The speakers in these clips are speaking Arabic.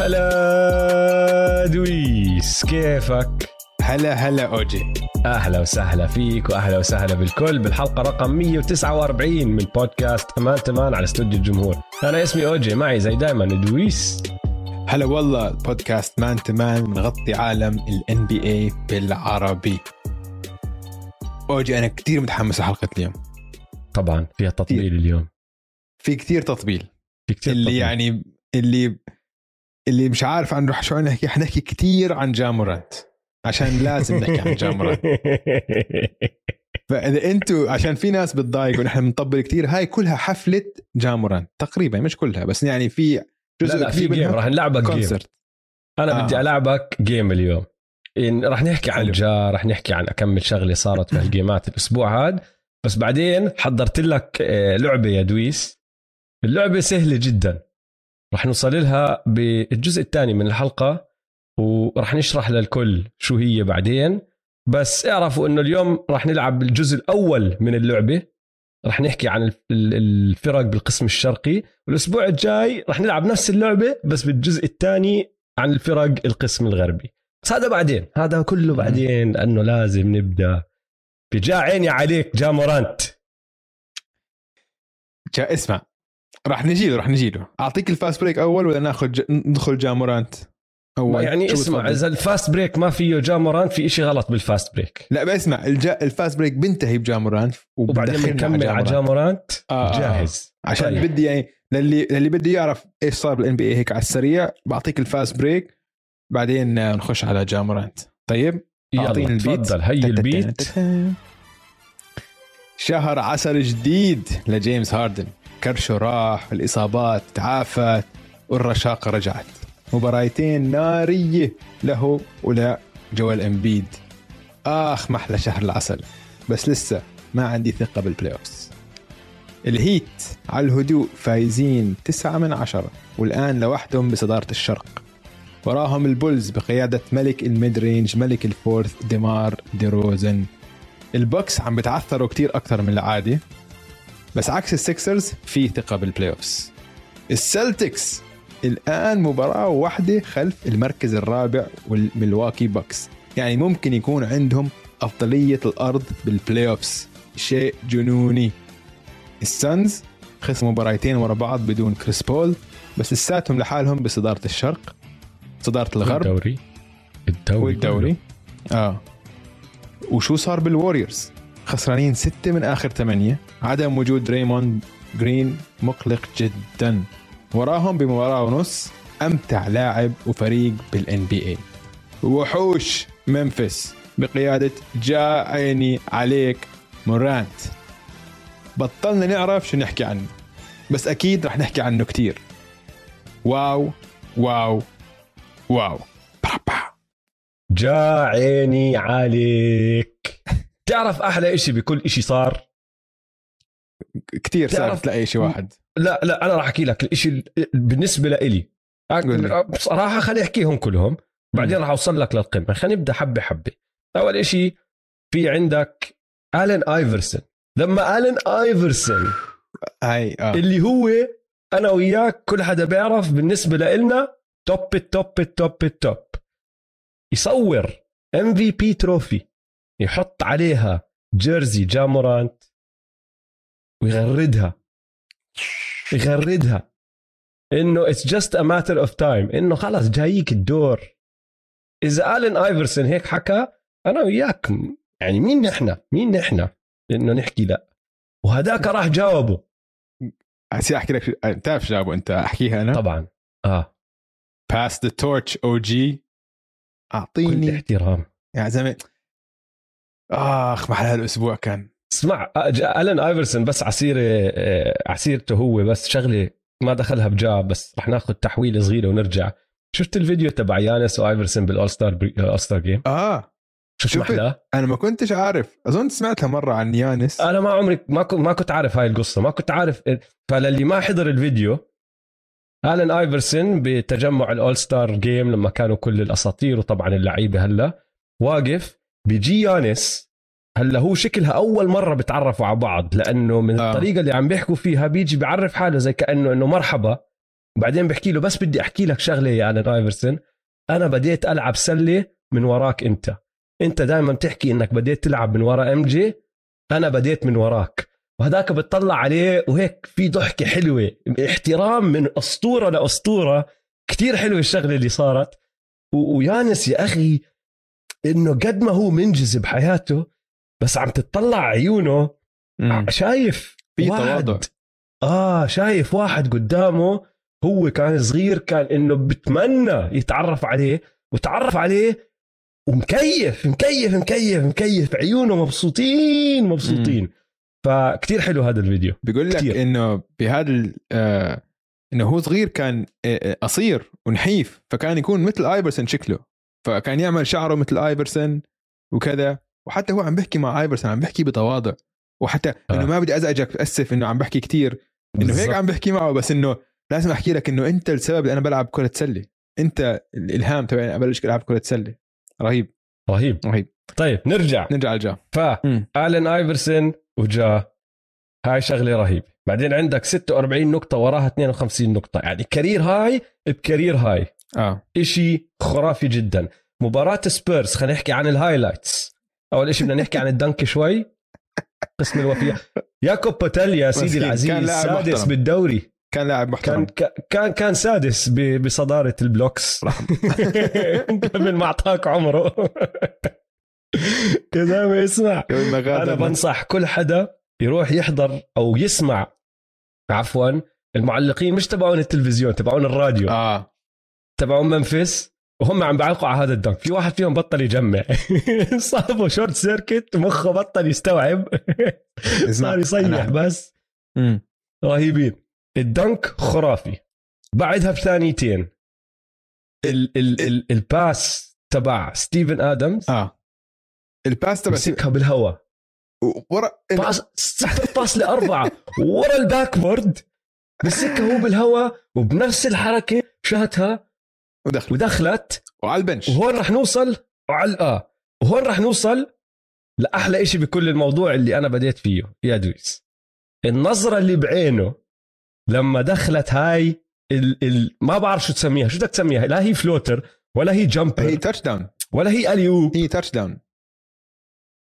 هلا دويس كيفك؟ هلا هلا أوجي. أهلا وسهلا فيك وأهلا وسهلا بالكل بالحلقة رقم 149 من بودكاست مان تو مان على استوديو الجمهور. أنا اسمي أوجي معي زي دائما دويس. هلا والله بودكاست مان تو مان بنغطي عالم ال NBA بالعربي. أوجي أنا كثير متحمس لحلقة اليوم. طبعا فيها تطبيل. اليوم. في كثير تطبيل. في كتير اللي تطبيل. يعني اللي اللي مش عارف عن رح شو نحكي حنحكي كثير عن جامورانت عشان لازم نحكي عن جامورانت فإذا أنتوا عشان في ناس بتضايق ونحن بنطبل كثير هاي كلها حفلة جامورانت تقريبا مش كلها بس يعني في لا جزء لا في كبير جيم راح نلعبك جيم كونسرت أنا آه. بدي ألعبك جيم اليوم. إن راح نحكي عن حلو. جا راح نحكي عن اكمل شغلة صارت في هالجيمات الأسبوع هذا بس بعدين حضرت لك آه، لعبة يا دويس. اللعبة سهلة جدا. راح نوصل لها بالجزء الثاني من الحلقة وراح نشرح للكل شو هي بعدين. بس اعرفوا إنه اليوم راح نلعب بالجزء الأول من اللعبة. راح نحكي عن الف- ال- الفرق بالقسم الشرقي. والأسبوع الجاي راح نلعب نفس اللعبة بس بالجزء الثاني عن الفرق القسم الغربي. بس هذا بعدين. هذا كله بعدين لأنه لازم نبدأ. بجا عيني عليك جا مورانت جا اسمع. راح نجي له راح نجي له أعطيك ال fast break أول ولا ناخذ ج... ندخل جا مورانت أول. يعني اسمع؟ إذا الفاست بريك ما فيه جا مورانت في إشي غلط بال fast break. لا بسمع الجا... ال fast break بنتهي بجا مورانت وبعدين بنكمل على جا مورانت. آه، آه. جاهز. عشان طيب. بدي يعني للي للي بده يعرف إيش صار بال NBA هيك على السريع. بعطيك ال fast break بعدين آه، نخش على جا مورانت طيب؟ أعطيني يلا ال beat. تفضل هي ال beat. شهر عسل جديد لجيمس هاردن. كرشه راح الإصابات تعافت والرشاقة رجعت. مباراتين نارية له ولا جويل إمبيد. آخ محلى شهر العسل. بس لسه ما عندي ثقة بال playoffs الهيت على الهدوء فايزين تسعة من عشرة والآن لوحدهم بصدارة الشرق. وراهم البولز بقيادة ملك ال mid range ملك ال fourth ديمار ديروزن البوكس عم بتعثروا كتير أكثر من العادة. بس عكس السكسرز في ثقة بال playoffs السلتكس الآن مباراة واحدة خلف المركز الرابع والملواكي بوكس. يعني ممكن يكون عندهم أفضلية الأرض بال playoffs شيء جنوني. السانز خسروا مباراتين ورا بعض بدون كريس بول بس لساتهم لحالهم بصدارة الشرق صدارة الغرب. الدوري الدوري. والدوري. آه. وشو صار بال Warriors خسرانين ستة من آخر ثمانية. عدم وجود دريموند جرين مقلق جدا. وراهم بمباراة ونص أمتع لاعب وفريق بال NBA وحوش ممفيس بقيادة جا عيني عليك مورانت. بطلنا نعرف شو نحكي عنه بس أكيد رح نحكي عنه كتير. wow wow wow. با با. جا عيني عليك. تعرف أحلى إشي بكل إشي صار؟ كتير صار تلاقي شيء واحد. لا لا أنا راح أحكي لك الإشي ال- بالنسبة لإلي. لي. بصراحة خليني احكيهم كلهم بعدين راح أوصل لك للقمة. خلينا نبدأ حبة حبة. أول إشي في عندك الين آيفرسون. لما الين آيفرسون هاي آه. اللي هو أنا وياك كل حدا بيعرف بالنسبة لنا top ال top ال top ال top. يصور MVP trophy. يحط عليها jersey جا مورانت ويغردها. يغردها. إنه it's just a matter of time إنه خلص جايك الدور. إذا آلين آيفرسون هيك حكى أنا وياك يعني مين نحن؟ مين نحن؟ إنه نحكي لا. وهداك راح جاوبه. هسي أحكي لك بتعرف جابوا أنت أحكيها أنا؟ طبعا. آه. باس ذا تورتش أو جي كل اعطيني احترام. يا زلمة آخ محل هالاسبوع كان. اسمع الين آيفرسون بس عسيرة آه، عسيرته هو بس شغلة ما دخلها بجاب بس رح ناخذ تحويلة صغيرة ونرجع. شفت الفيديو تبع يانس وآيفرسون بال all star all star game آه. شفت شفت. محلاه أنا ما كنتش عارف. أظن سمعتها مرة عن يانس. أنا ما عمري ما كنت ما كنت عارف هاي القصة. ما كنت عارف فللي ما حضر الفيديو الين آيفرسون بتجمع ال all star game لما كانوا كل الأساطير وطبعا اللعيبة هلا واقف بيجي يانس هلأ هو شكلها أول مرة بتعرفوا على بعض لأنه من آه. الطريقة اللي عم بيحكوا فيها بيجي بيعرف حاله زي كأنه إنه مرحبا. وبعدين بحكي له بس بدي أحكي لك شغلة يا الين آيفرسون أنا بديت ألعب سلة من وراك أنت. أنت دائما بتحكي إنك بديت تلعب من ورا MJ أنا بديت من وراك. وهذاك بتطلع عليه وهيك في ضحكة حلوة احترام من أسطورة لأسطورة. كتير حلوة الشغلة اللي صارت. ويانس يا أخي إنه قد ما هو منجز بحياته بس عم تطلع عيونه. مم. شايف في واحد- تواضع. آه شايف واحد قدامه هو كان صغير كان إنه بتمنى يتعرف عليه وتعرف عليه ومكيف مكيف مكيف مكيف عيونه مبسوطين مبسوطين. فكتير حلو هذا الفيديو. بيقول لك كتير. إنه بهذا آه إنه هو صغير كان آه، آه، قصير ونحيف فكان يكون مثل ايفرسون شكله. فكان يعمل شعره مثل ايفرسون وكذا. وحتى هو عم بيحكي مع ايفرسون عم بيحكي بتواضع. وحتى إنه آه. ما بدي ازعجك أسف إنه عم بحكي كتير. إنه هيك. عم بحكي معه بس إنه لازم أحكي لك إنه أنت السبب اللي أنا بلعب كرة سله أنت الإلهام تبعي أبلش ألعب كرة سله رهيب. رهيب. رهيب. طيب نرجع. نرجع لجا. فالين ايفرسون وجا. هاي شغلة رهيبة. بعدين عندك 46 نقطة وراها 52 نقطة. يعني career high ب career high. آه. إشي خرافي جدا. مباراة سبيرز خلينا نحكي عن ال highlights. أول إشي بدنا نحكي عن ال dunk شوي. قسم الوفيات ياكوب بوتيل يا سيدي العزيز كان لاعب سادس محترم. بالدوري. كان لاعب كان محترم ك- كان كان سادس ب- بصدارة ال blocks. قبل ما أعطاك عمره. يا زلمة اسمع. أنا بنصح كل حدا يروح يحضر أو يسمع عفوا المعلقين مش تبعون التلفزيون تبعون الراديو. آه. تبعون ممفيس وهم عم بيعلقوا على هذا ال dunk. في واحد فيهم بطل يجمع. صابه short circuit مخه بطل يستوعب. صار يصيح بس. مم. رهيبين. ال dunk خرافي. بعدها بثانيتين. ال ال ال ال pass تبع ستيفن آدمز. آه. ال pass تبع مسكها بالهواء. ورا pass pass لأربعة. ورا ال backboard. مسكها هو بالهواء وبنفس الحركة شاتها ودخل ودخلت. وعلى ال bench. وهون رح نوصل وعلى آه. وهون رح نوصل لأحلى إشي بكل الموضوع اللي أنا بديت فيه يا دويس. النظرة اللي بعينه لما دخلت هاي ال ال ما بعرف شو تسميها. شو بدك تسميها؟ لا هي floater ولا هي هي jumper touchdown ولا هي alley-oop هي touchdown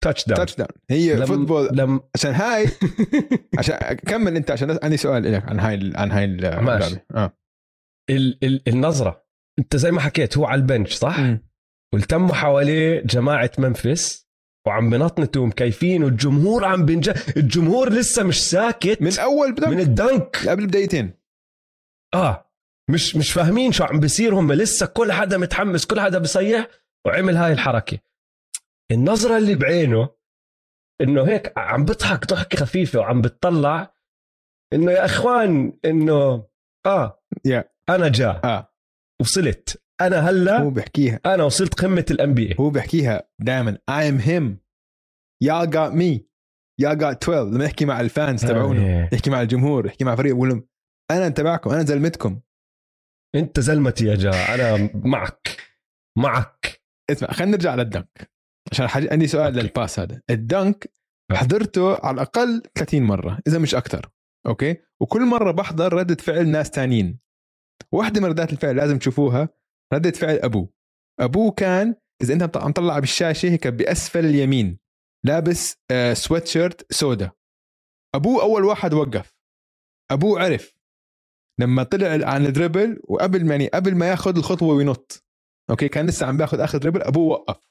touchdown touchdown هي لم- football لم عشان هاي عشان كمل أنت عشان عندي سؤال لك عن هاي عن هاي ماشي. آه. ال ال النظرة. انت زي ما حكيت هو على ال bench صح؟ والتموا حواليه جماعة ممفيس وعم بنطنطوا ومكيفين والجمهور عم بنج الجمهور لسه مش ساكت. من أول بدأ من ال dunk. قبل بثانيتين. آه مش مش فاهمين شو عم بيصير هم لسه كل حدا متحمس كل حدا بصيح وعمل هاي الحركة. النظرة اللي بعينه إنه هيك عم بضحك ضحكة خفيفة وعم بتطلع إنه يا إخوان إنه آه يا. أنا جا. آه. وصلت. أنا هلأ هو بيحكيها. أنا وصلت قمة الأنبياء. هو بيحكيها. دائما I am him. Y'all got me. Y'all got 12 لما يحكي مع الفانز تبعونه. آه. يحكي مع الجمهور. يحكي مع فريق. بقول لهم أنا تبعكم. أنا زلمتكم. أنت زلمتي يا جا. أنا معك. معك. اسمع خلينا نرجع لل dunk. عشان حاج... عندي سؤال okay. للباس هذا. ال dunk حضرته على الأقل 30 مرة إذا مش أكثر. okay؟ وكل مرة بحضر ردة فعل ناس تانيين. واحدة من ردات الفعل لازم تشوفوها. ردة فعل أبوه. أبوه كان إذا أنت عم تطلع بالشاشة هيك بأسفل اليمين لابس سويت شيرت سودا أبوه أول واحد وقف. أبوه عرف. لما طلع عن ال dribble وقبل يعني قبل ما ياخذ الخطوة وينط. okay كان لسه عم بياخذ آخر dribble أبوه وقف.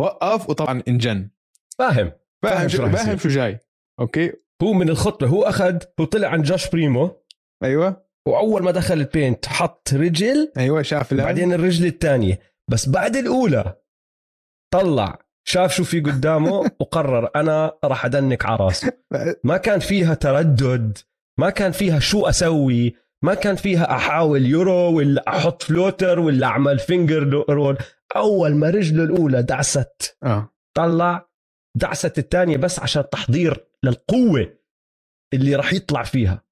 وقف وطبعا انجن. فاهم. فاهم فاهم شو فاهم. شو جاي. okay؟ هو من الخطبه هو أخذ هو طلع عن جوش بريمو. أيوه. وأول ما دخل ال paint حط رجل أيوه شاف. بعدين الرجل الثانية بس بعد الأولى طلع شاف شو في قدامه وقرر أنا راح أ dunk على راسه. ما كان فيها تردد ما كان فيها شو أسوي ما كان فيها أحاول يورو ولا أحط floater ولا أعمل finger roll أول ما رجله الأولى دعست آه. طلع دعست الثانية بس عشان تحضير للقوة اللي راح يطلع فيها.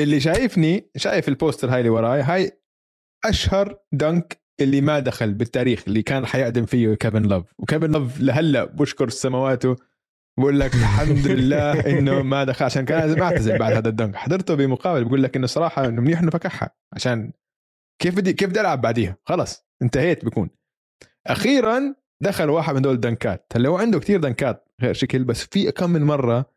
اللي شايفني شايف ال poster هاي اللي وراي هاي أشهر dunk اللي ما دخل بالتاريخ اللي كان حيقدم فيه كيفن لوف. وكيفن لوف لهلأ بشكر سماواته بقول لك الحمد لله إنه ما دخل. عشان كان لازم اعتزل بعد هذا الدنك. حضرته بمقابله بقول لك إنه صراحة إنه منيح إنه فكحها. عشان كيف بدي كيف بدي ألعب بعديها؟ خلص انتهيت بكون. أخيرا دخل واحد من دول الدنكات هلأ هو عنده كثير دنكات غير شكل بس في كم من مرة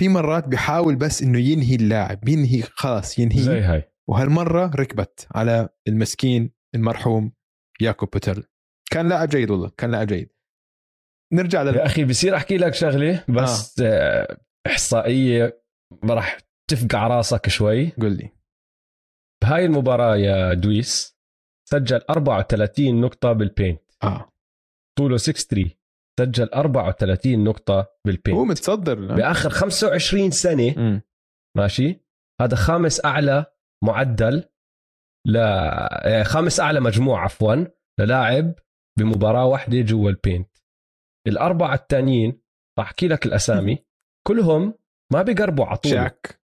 في مرات بيحاول بس إنه ينهي اللاعب ينهي خلاص ينهي. زي هاي. وهالمرة ركبت على المسكين المرحوم ياكوب بوتل كان لاعب جيد والله كان لاعب جيد. نرجع لل... يا أخي بصير أحكي لك شغلة بس آه. إحصائية ما راح تفقع راسك شوي. قل لي. بهاي المباراة يا دويس سجل 34 نقطة بال paint آه. طوله 6 3 سجل 34 نقطة بال paint هو متصدر. بآخر 25 سنة. مم. ماشي؟ هذا خامس أعلى معدل ل آه، خامس أعلى مجموع عفوا للاعب بمباراة واحدة جوا ال paint الأربعة الثانيين راح أحكي لك الأسامي. كلهم ما بيقربوا على طول. شاك.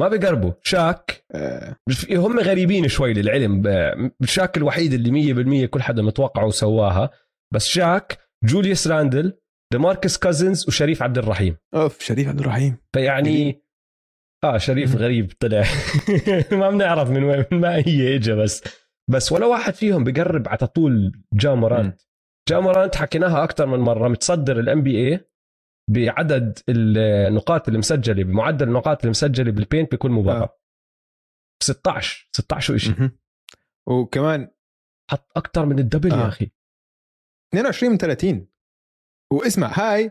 ما بيقربوا. شاك. آه. مش- هم غريبين شوي للعلم. ب- شاك الوحيد اللي مية بالمية كل حدا متوقعه وسواها بس شاك جوليوس راندل ديماركس كازنز وشريف عبد الرحيم. أوف شريف عبد الرحيم. فيعني آه شريف غريب طلع. ما بنعرف من وين من ما هي اجى بس. بس ولا واحد فيهم بقرب على طول جامورانت جامورانت حكيناها أكثر من مرة متصدر ال NBA بعدد النقاط اللي مسجلة بمعدل النقاط اللي مسجلة بال paint بكل مباراة. آه. 16 16 شيء مهم. وكمان حط أكثر من ال double آه. يا أخي. 22 من 30 واسمع هاي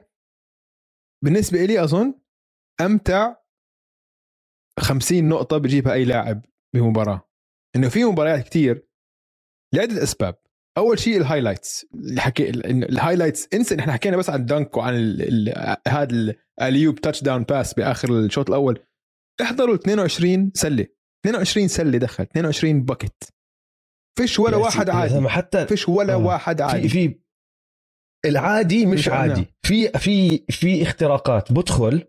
بالنسبة لي أظن أمتع 50 نقطة بجيبها أي لاعب بمباراة. إنه في مباريات كتير لعدة أسباب. أول شيء ال highlights اللي حكي إنه ال highlights إنسى إحنا حكينا بس عن ال dunk وعن. هذا ال alley-oop touchdown pass بآخر الشوط الأول. احضروا 22 سلة. 22 سلة دخل. 22 bucket فيش ولا واحد عادي. حتى فيش ولا آه. واحد في عادي. في العادي مش مش. عادي. في في في اختراقات. بدخل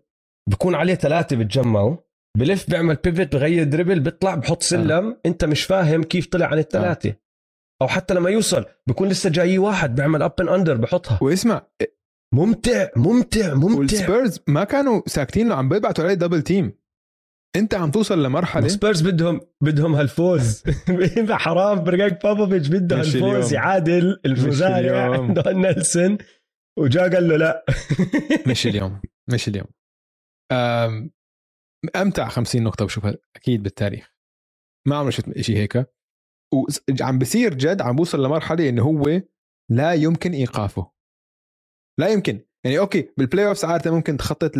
بكون عليه ثلاثة بتجمعوا. بلف بيعمل pivot بغير dribble بيطلع بحط سلم. آه. انت مش فاهم كيف طلع عن الثلاثة. آه. أو حتى لما يوصل بكون لسه جاي واحد بيعمل up and under بحطها. واسمع. ممتع ممتع ممتع. والسبيرز ما كانوا ساكتين له عم بيبعتوا عليه double team انت عم توصل لمرحلة سبيرز بدهم بدهم هالفوز. حرام. برجاك بوبوفيتش بده هالفوز. يعادل اليوم. عنده نيلسون. وجا قال له لا. مش اليوم. مش اليوم. أم أمتع 50 نقطة بشوفها أكيد بالتاريخ. ما عمري شفت شيء هيك. وعم بصير جد عم بوصل لمرحلة إنه هو لا يمكن إيقافه. لا يمكن. يعني okay بال playoffs عادة ممكن تخطط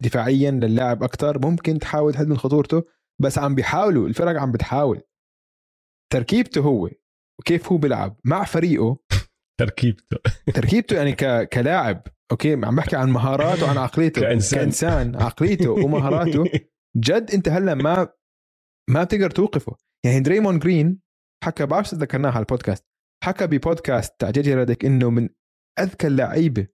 دفاعيا للاعب أكثر ممكن تحاول تهدد من خطورته بس عم بيحاولوا الفرق عم بتحاول. تركيبته هو وكيف هو بيلعب مع فريقه. تركيبته. تركيبته يعني ك... كلاعب okay؟ عم بحكي عن مهاراته وعن عقليته. كإنسان. كإنسان عقليته ومهاراته. جد أنت هلأ ما ما بتقدر توقفه. يعني دريمون جرين حكى بعرف ذكرناها على البودكاست حكى ببودكاست تاع جيجي إنه من أذكى اللعيبة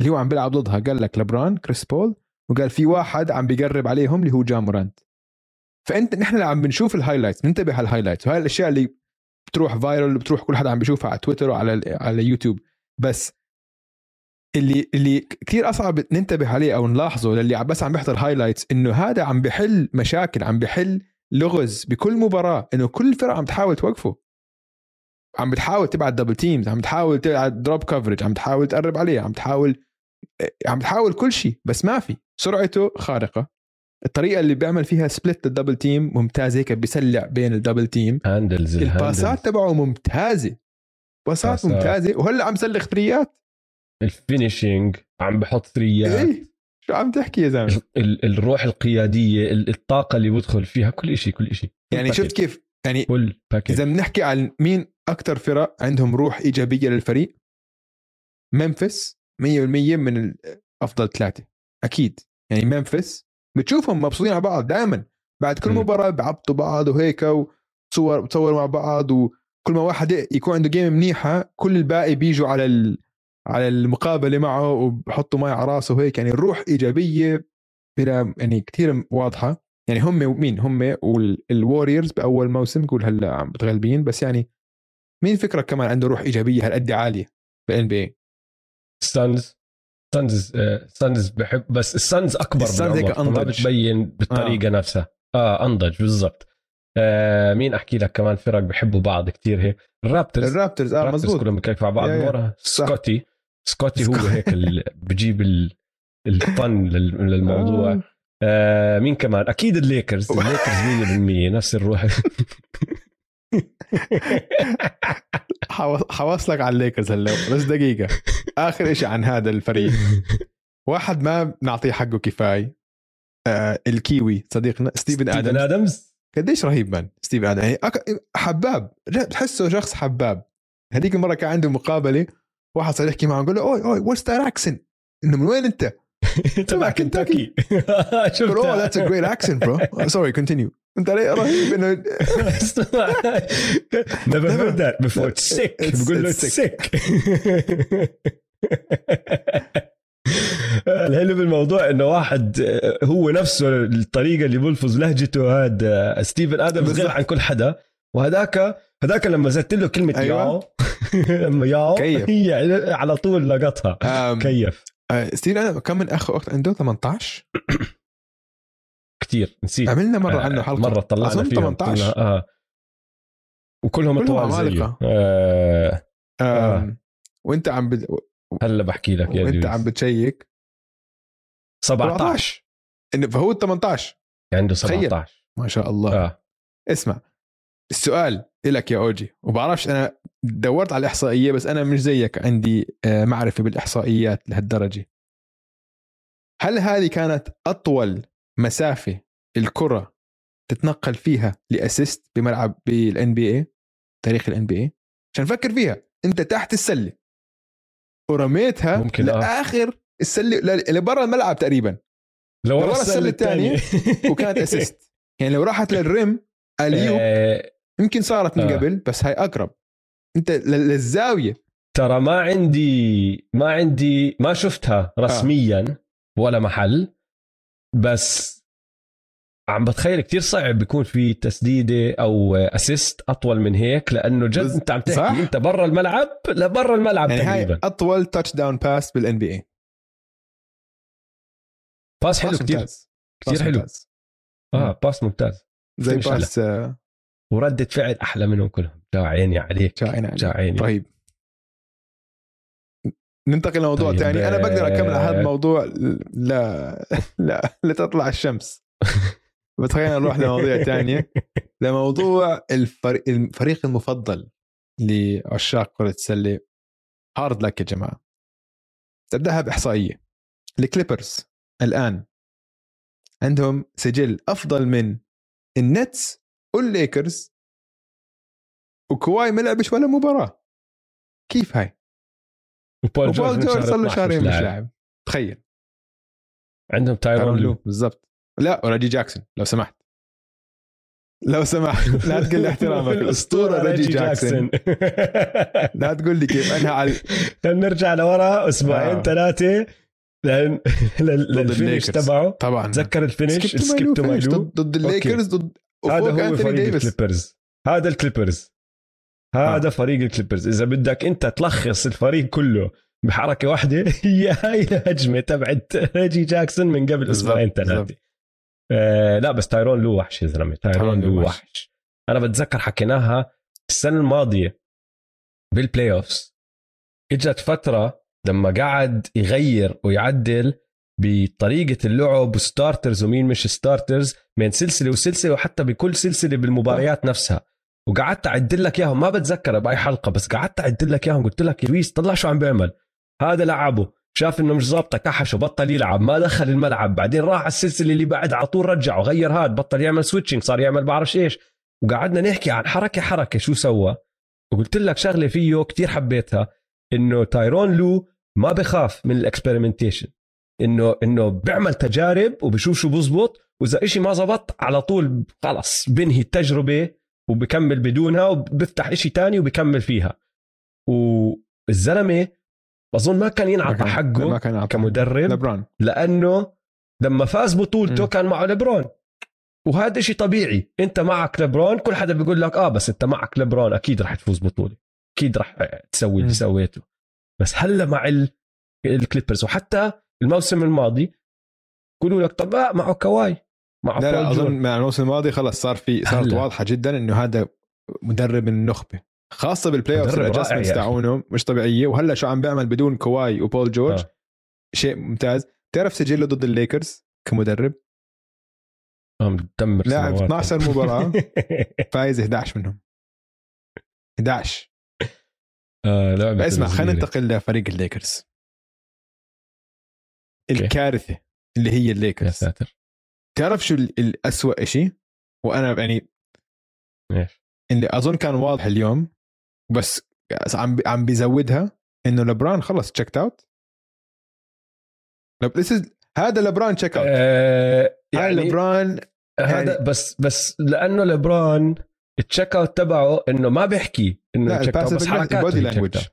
اللي هو عم بيلعب ضدها. قال لك لبران كريس بول وقال في واحد عم بيقرب عليهم اللي هو جامورانت فأنت نحن اللي عم بنشوف ال highlights بننتبه على ال highlights وهي الأشياء اللي بتروح viral بتروح كل حدا عم بيشوفها على تويتر وعلى على يوتيوب بس اللي اللي كثير أصعب ننتبه عليه أو نلاحظه للي بس عم بيحضر highlights إنه هذا عم بحل مشاكل عم بحل لغز بكل مباراة. إنه كل الفرق عم تحاول توقفه. عم بتحاول تبعت double teams عم تحاول تبعت drop coverage عم تحاول تقرب عليه عم تحاول عم تحاول كل شيء بس ما في. سرعته خارقة. الطريقة اللي بيعمل فيها split لل double team ممتازه هيك بيسلع بين ال double team handles الباسات تبعه ممتازة. باسات. ممتازة. وهلأ عم سلخ ثريات ال finishing عم بحط ثريات إيه. شو عم تحكي يا زلمة؟ ال- الروح القيادية ال- الطاقة اللي بدخل فيها كل شيء كل شيء يعني شفت كيف؟ يعني إذا بنحكي عن مين أكثر فرق عندهم روح إيجابية للفريق؟ ممفيس 100% من أفضل ثلاثة. أكيد. يعني ممفيس بتشوفهم مبسوطين على بعض دائما بعد كل. مباراة بعبطوا بعض وهيك وصور بتصوروا مع بعض وكل ما واحد يكون عنده game منيحة كل الباقي بيجوا على ال... على المقابلة معه وبحطوا ماي على راسه وهيك. يعني الروح إيجابية بلا يعني كثير واضحة. يعني هم مين؟ هم وال Warriors بأول موسم نقول هلأ عم متغلبين بس يعني مين فكرك كمان عنده روح إيجابية هالقد عالية بال NBA Suns Suns Suns بحب بس ال Suns أكبر ال Suns هيك فما أنضج. بتبين بالطريقة آه. نفسها. آه أنضج بالضبط. آه مين أحكي لك كمان؟ فرق بحبوا بعض كثير هيك. ال Raptors. ال Raptors آه ال Raptors مزبوط كلهم بكيفوا على بعض. صح. سكوتي. سكوتي هو. هيك اللي بجيب ال- الفن لل- للموضوع. آه. آه مين كمان؟ أكيد ال Lakers. ال Lakers 100% نفس الروح. حواصلك على الليكرز هلا بس دقيقة. آخر شيء عن هذا الفريق. واحد ما نعطيه حقه كفاية. آه الكيوي صديقنا ستيفن ستيفن آدمز؟ ادمز قديش رهيب man ستيفن آدمز. يعني حباب. لا، بتحسه شخص حباب. هذيك المرة كان عنده مقابلة واحد صار يحكي معه يقول له oi oi what's that accent إنه من وين أنت؟ تبع كنتاكي oh that's a great accent bro sorry continue انت علي رهيب انه Never heard that before. It's sick. It's- بقول له it's sick. الحلو بالموضوع إنه واحد آه، هو نفسه الطريقة اللي بلفظ لهجته هاد آه، ستيفن آدمز غير. عن كل حدا وهداك هداك لما زدت له كلمة أيوة. ياو لما ياو كيف. هي على طول لقطها آم، كيف آه، ستيفن ادمز كم من أخ وأخت عنده 18 كثير نسيت. عملنا مرة آه، عنه حلقة. مرة طلعنا فيهم. 18 قلنا آه. وكلهم كلهم طوال زيه عمالقة. آه. آم، وأنت عم بد... هلا بحكي لك يا وأنت. عم بتشيك. 17 إنه فهو 18 عنده تخيل. 17 ما شاء الله. آه. اسمع. السؤال لك يا أوجي. وبعرفش أنا دورت على الإحصائية بس أنا مش زيك. عندي آه، معرفة بالإحصائيات لهالدرجة. هل هذه كانت أطول مسافة الكرة تتنقل فيها ل assist بملعب بال NBA تاريخ ال NBA عشان فكر فيها. أنت تحت السلة. ورميتها ممكن، آه. لآخر السلة ل- لبرا الملعب تقريبا. لو لورا السلة الثانية وكانت assist. يعني لو راحت لل rim alley-oop آه، يمكن صارت من آه. قبل بس هاي أقرب. أنت للزاوية. ترى ما عندي ما عندي ما شفتها رسميا ولا محل بس عم بتخيل كتير صعب بيكون في تسديدة أو assist أطول من هيك لأنه جد أنت عم صح؟ تحكي أنت برا الملعب لبرا الملعب يعني هاي تقريبا. أطول touchdown pass بال NBA pass حلو كتير كتير حلو. آه pass ممتاز. زي. pass آه، وردة فعل أحلى منهم كلهم. جا عيني عليك. جا عيني عليك. جا عيني. رهيب ننتقل لموضوع طيب، ثاني أنا بقدر أكمل على هذا آه. الموضوع لا لا لتطلع الشمس. بس خلينا نروح لمواضيع ثانية لموضوع الفريق الفريق المفضل لعشاق كرة السلة. hard luck يا جماعة. تبداها باحصائيه ال Clippers الآن عندهم سجل أفضل من ال Nets وال Lakers وكواي ما لعبش ولا مباراة. كيف هاي؟ وبول جورج صار له 12 شهرين مش لاعب. تخيل. عندهم تايرون لو. بالضبط. لا ولا ريجي جاكسون لو سمحت. لو سمحت. لا تقول لي احترامك. الاسطوره ريجي جاكسون. لا تقول لي كيف. انها على خلينا نرجع لورا. أسبوعين آه. ثلاثة. لل- للفينش. تبعه. طبعا. تذكر الفينش؟ سكيب سكيب تو ماي فينش لو ضد ضد الليكرز ضد هذا هو فريق ديفيس. الكليبرز هذا الكليبرز هذا آه. فريق الكليبرز إذا بدك أنت تلخص الفريق كله بحركة واحدة هي هاي الهجمة تبعت ريجي جاكسون من قبل أسبوعين ثلاثة. آه لا بس تايرون لو وحش يا زلمة تايرون لو وحش. وحش أنا بتذكر حكيناها السنة الماضية بال playoffs إجت فترة لما قعد يغير ويعدل بطريقة اللعب و starters ومين مش starters من سلسلة وسلسلة وحتى بكل سلسلة بالمباريات نفسها. وقعدت اعدل لك إياهم ما بتذكر بأي حلقة بس قعدت اعدل لك إياهم قلت لك لويس طلع شو عم بيعمل؟ هذا لعبه. شاف إنه مش ظابطة كحش وبطل يلعب ما دخل الملعب. بعدين راح على السلسلة اللي بعد على طول رجع وغير هاد بطل يعمل switching صار يعمل بعرفش إيش. وقعدنا نحكي عن حركة حركة شو سوى. وقلت لك شغلة فيه كتير حبيتها إنه تايرون لو ما بخاف من ال experimentation إنه إنه بيعمل تجارب وبشوف شو بزبط وإذا إشي ما زبط على طول خلص بنهي التجربة وبكمل بدونها وبفتح إشي تاني وبكمل فيها. والزلمة اظن ما كان ينعطى حقه ما كان كمدرب لبران. لأنه لما فاز بطولته م. كان معه لبرون وهذا شيء طبيعي. أنت معك لبرون كل حدا بيقول لك آه بس أنت معك لبرون أكيد رح تفوز بطولة. أكيد رح تسوي اللي. سويته. بس هلأ مع ال Clippers وحتى الموسم الماضي يقولوا لك طب آه معه كواي مع لا لا أظن. مع الموسم الماضي خلص صار في صارت. واضحة جدا إنه هذا مدرب من النخبة خاصة بال playoff ال adjustments. تاعونه مش طبيعية وهلأ شو عم بيعمل بدون كواي وبول جورج آه. شيء ممتاز تعرف سجله ضد الليكرز كمدرب عم تدمر لاعب سنوات. 12 مباراة فايز 11 منهم 11 آه لعبة اسمع خلينا. ننتقل لفريق الليكرز. الكارثة اللي هي يا الليكرز. ساتر. تعرف شو ال- الأسوأ شيء وأنا يعني إيش؟ اللي أظن كان واضح اليوم بس عم عم بيزودها إنه لبران خلص checked out هذا لبران checked out آه يعني يعني لبران هذا يعني- بس بس لأنه لبران ال check out تبعه إنه ما بيحكي إنه checked out بس حركاته ال body language. out.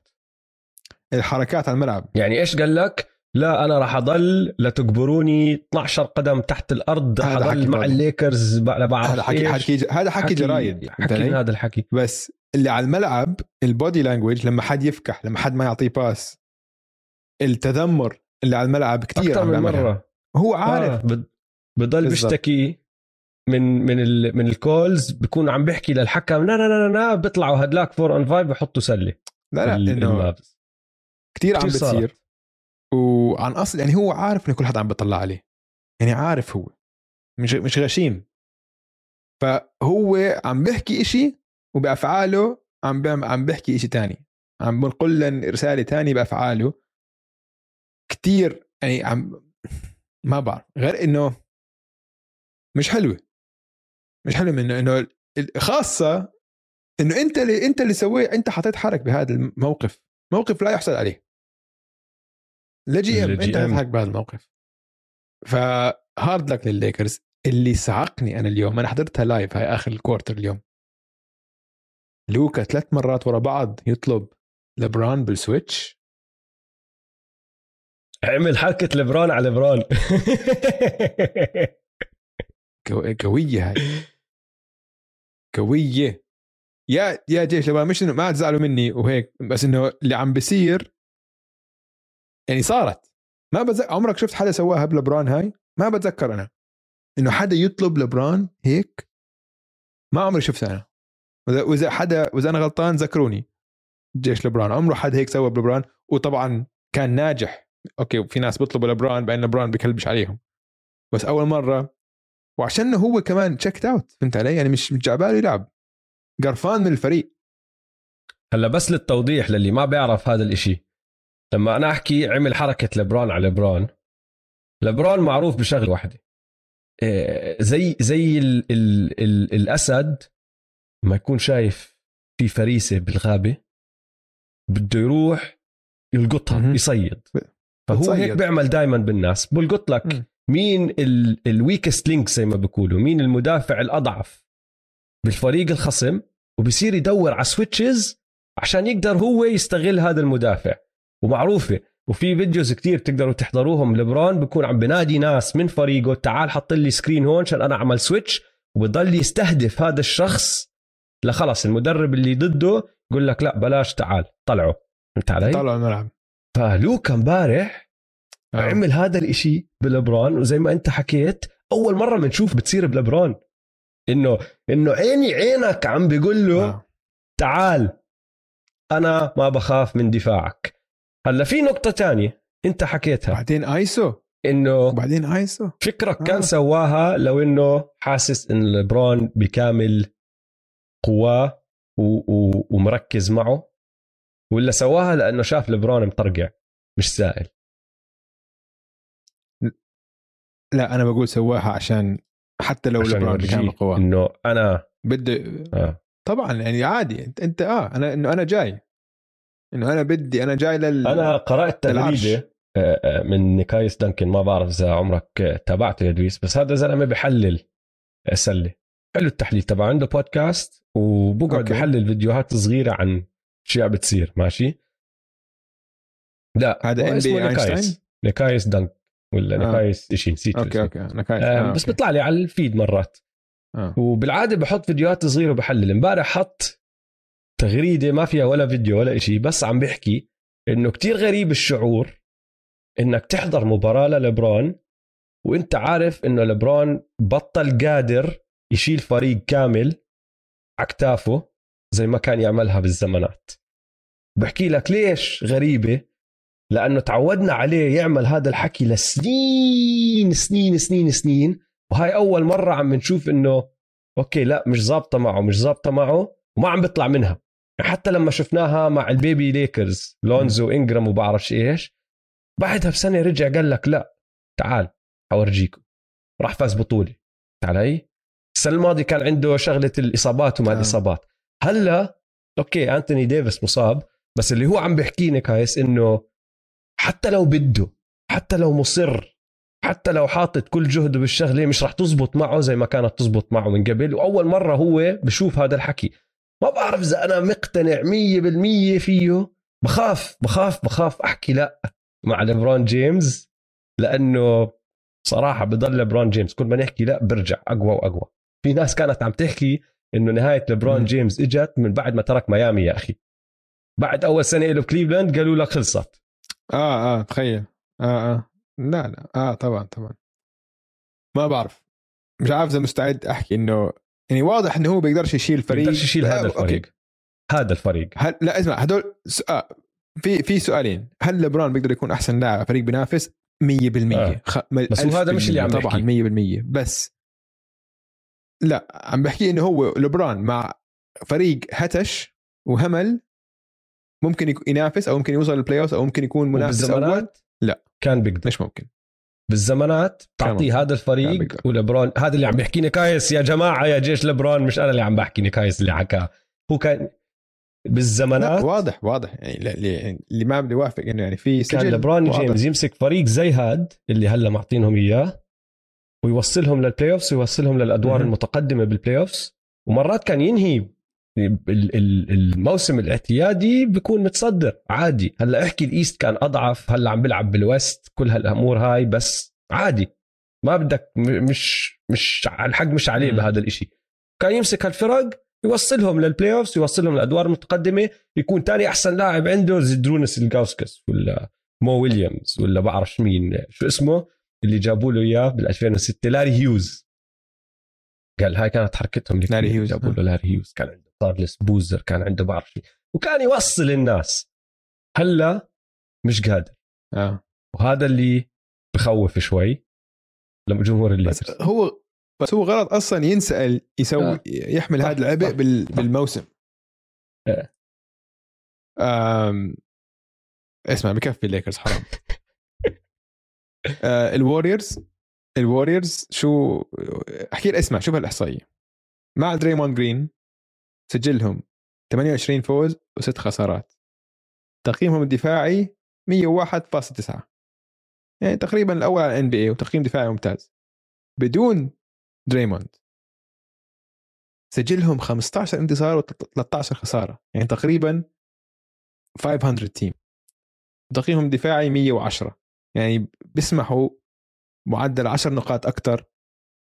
الحركات على الملعب. يعني إيش قال لك؟ لا أنا راح أضل لتقبروني 12 قدم تحت الأرض حضل حكي مع. الليكرز بعرف هذا حكي. حكي هذا حكي جرايد حكي هذا الحكي بس اللي على الملعب ال body language لما حد يفتح لما حد ما يعطيه pass التذمر اللي على الملعب كثير أكثر من. مرة هو عارف آه بض- بضل. بيشتكي من من ال من ال calls بيكون عم بيحكي للحكم لا لا لا لا بيطلعوا هدلاك four on five بحطوا سلة لا لا إنه. كثير عم. بتصير وعن أصل يعني هو عارف إنه كل حدا عم بيطلع عليه. يعني عارف هو. مش مش غشيم. فهو عم بيحكي إشي وبأفعاله عم بيعمل عم بيحكي إشي تاني. عم بنقل لنا رسالة تانية بأفعاله. كتير يعني عم ما بعرف. غير إنه مش حلوة. مش حلوة منه إنه خاصة إنه أنت اللي أنت اللي سويت أنت حطيت حالك بهذا الموقف. موقف لا يحصل عليه. لجي ام انت حالك بهذا الموقف. ف hard luck للليكرز. اللي صعقني أنا اليوم أنا حضرتها live هاي آخر ال quarter اليوم. لوكا ثلاث مرات ورا بعض يطلب لبران بال switch. عمل حركة لبران على لبران قو- قوية هاي. قوية. يا يا جيش لبران مش إنه ما تزعلوا مني وهيك بس إنه اللي عم بيصير يعني صارت. ما بتذكر عمرك شفت حدا سواها بلبران هاي؟ ما بتذكر أنا. إنه حدا يطلب لبران هيك؟ ما عمري شفتها أنا. وإذا حدا وإذا أنا غلطان ذكروني. جيش لبران. عمره حدا هيك سوى بلبران. وطبعا كان ناجح. أوكي وفي ناس بيطلبوا لبران بأن لبران بكلبش عليهم. بس أول مرة وعشان هو كمان checked out فهمت علي؟ يعني مش مش جاي عباله يلعب. قرفان من الفريق. هلأ بس للتوضيح للي ما بيعرف هذا الإشي. لما أنا أحكي عمل حركة لبران على لبران لبران معروف بشغلة واحدة إيه، زي زي ال ال ال الأسد ما يكون شايف في فريسة بالغابة بده يروح يلقطها. يصيد فهو. هيك بيعمل دائما بالناس بلقط لك. مين ال weakest link زي ما بيقولوا مين المدافع الأضعف بالفريق الخصم وبصير يدور على switches عشان يقدر هو يستغل هذا المدافع ومعروفة. وفي videos كتير تقدروا تحضروهم. لبران بكون عم بنادي ناس من فريقه تعال حط لي screen هون عشان أنا أعمل switch وبضل يستهدف هذا الشخص لخلص. المدرب اللي ضده يقول لك لا بلاش تعال طلعه فهمت علي؟ طلعوا الملعب فلوكا امبارح آه. عمل هذا الإشي بلبران. وزي ما أنت حكيت أول مرة بنشوف بتصير بلبران. إنه إنه عيني عينك عم بيقول له آه. تعال أنا ما بخاف من دفاعك. هلا في نقطة تانية انت حكيتها. بعدين ايسو. إنه وبعدين ايسو. فكرك آه. كان سواها لو إنه حاسس إن لبران بكامل قواه و- و- ومركز معه ولا سواها لأنه شاف لبران مطرقع مش سائل لا أنا بقول سواها عشان حتى لو عشان لبران بكامل قواه إنه أنا بده آه. طبعا يعني عادي انت انت آه أنا إنه أنا جاي. إنه أنا بدي أنا جاي لل أنا قرأت. تغريده آه، آه، من نيكايس دانكن ما بعرف إذا عمرك آه، تابعته يا دويس بس هذا زلمة بحلل سله حلو التحليل تبعه عنده بودكاست وبقعد. بحلل فيديوهات صغيرة عن اشياء بتصير ماشي لا هذا ام اسمه بي أينشتاين نيكايس دانكن ولا آه. نيكايس شيء نسيت أوكي. أوكي أنا كايس آه آه بس. بيطلع لي على ال feed مرات آه. وبالعادة بحط فيديوهات صغيرة وبحلل امبارح حط تغريدة ما فيها ولا فيديو ولا إشي بس عم بيحكي إنه كتير غريب الشعور إنك تحضر مباراة للبرون وإنت عارف إنه لبرون بطل قادر يشيل فريق كامل على كتافه زي ما كان يعملها بالزمانات. بحكي لك ليش غريبة؟ لأنه تعودنا عليه يعمل هذا الحكي لسنين سنين سنين سنين وهاي أول مرة عم نشوف إنه أوكي لا مش ظابطة معه مش ظابطة معه وما عم بيطلع منها. حتى لما شفناها مع ال baby ليكرز لونزو إنجرام وبعرفش إيش بعدها بسنة رجع قال لك لا تعال حورجيكم راح فاز بطولة. علي؟ السنة الماضية كان عنده شغلة الإصابات وما آه. الإصابات. هلأ أوكي أنتوني ديفيس مصاب بس اللي هو عم بيحكيني كايس إنه حتى لو بده حتى لو مصر حتى لو حاطط كل جهده بالشغلة مش رح تزبط معه زي ما كانت تزبط معه من قبل. وأول مرة هو بشوف هذا الحكي. ما بعرف إذا أنا مقتنع مية بالمية فيه. بخاف بخاف بخاف أحكي لا مع ليبرون جيمس لأنه صراحة بضل ليبرون جيمس كل ما نحكي لا برجع أقوى وأقوى. في ناس كانت عم تحكي إنه نهاية ليبرون مم. جيمس إجت من بعد ما ترك ميامي يا أخي. بعد أول سنة له بكليفلاند قالوا لك خلصت. آه آه تخيل. آه آه. لا لا. آه طبعا طبعا. ما بعرف. مش عارف إذا مستعد أحكي إنه يعني واضح إنه هو بيقدرش يشيل فريق. بيقدرش يشيل هذا آه، أوكي. الفريق. هذا الفريق. هل لا اسمع هدول سؤال في في سؤالين. هل لبران بيقدر يكون أحسن لاعب فريق بينافس؟ 100% آه. خ... بس هو هذا مش اللي عم طبعا 100% بس لا عم بحكي إنه هو لبران مع فريق هتش وهمل ممكن ينافس أو ممكن يوصل للبلاي اوف أو ممكن يكون منافس أول. لا. كان بيقدر. مش ممكن. بالزمانات تعطيه هذا الفريق. ولبرون هذا اللي عم بيحكيني كايس يا جماعة يا جيش لبرون مش أنا اللي عم بحكي كايس اللي حكاه هو كان بالزمانات واضح واضح يعني اللي, اللي ما بدي وافق إنه يعني في كان سجل لبرون جيمس يمسك فريق زي هاد اللي هلا معطينهم إياه ويوصلهم لل playoffs ويوصلهم للأدوار. المتقدمة بال playoffs ومرات كان ينهي الموسم الاعتيادي بيكون متصدر عادي. هلأ احكي ال East كان أضعف هلأ عم بيلعب بال West كل هالأمور هاي بس عادي. ما بدك مش مش الحق مش عليه. بهذا الإشي. كان يمسك هالفرق يوصلهم للبلاي اوفز يوصلهم للادوار المتقدمه يكون تاني أحسن لاعب عنده زيدرونس الجاوسكس ولا مو ويليامز ولا بعرف مين شو اسمه اللي جابوا له إياه بال 2006 لاري هيوز. قال هاي كانت حركتهم لاري هيوز، جابوا آه. له لاري هيوز. كان كارلس بوزر كان عنده بعرف وكان يوصل الناس. هلا مش قادر. آه. وهذا اللي بخوف شوي لما جمهور بس الليكرز هو بس هو غلط أصلا ينسأل يسوي آه. يحمل هذا العبء بال. بالموسم. إيه. آم... اسمع بكفي الليكرز حرام. آه الوريورز الوريورز شو أحكي لك اسمع شوف الاحصائيه مع دريموند جرين سجلهم 28 فوز وست خسارات. تقييمهم الدفاعي 101.9 يعني تقريبا الأول على ال NBA وتقييم دفاعي ممتاز. بدون دريموند. سجلهم 15 انتصار و13 خسارة. يعني تقريبا 500 team تقييمهم الدفاعي 110 يعني بيسمحوا معدل 10 نقاط أكثر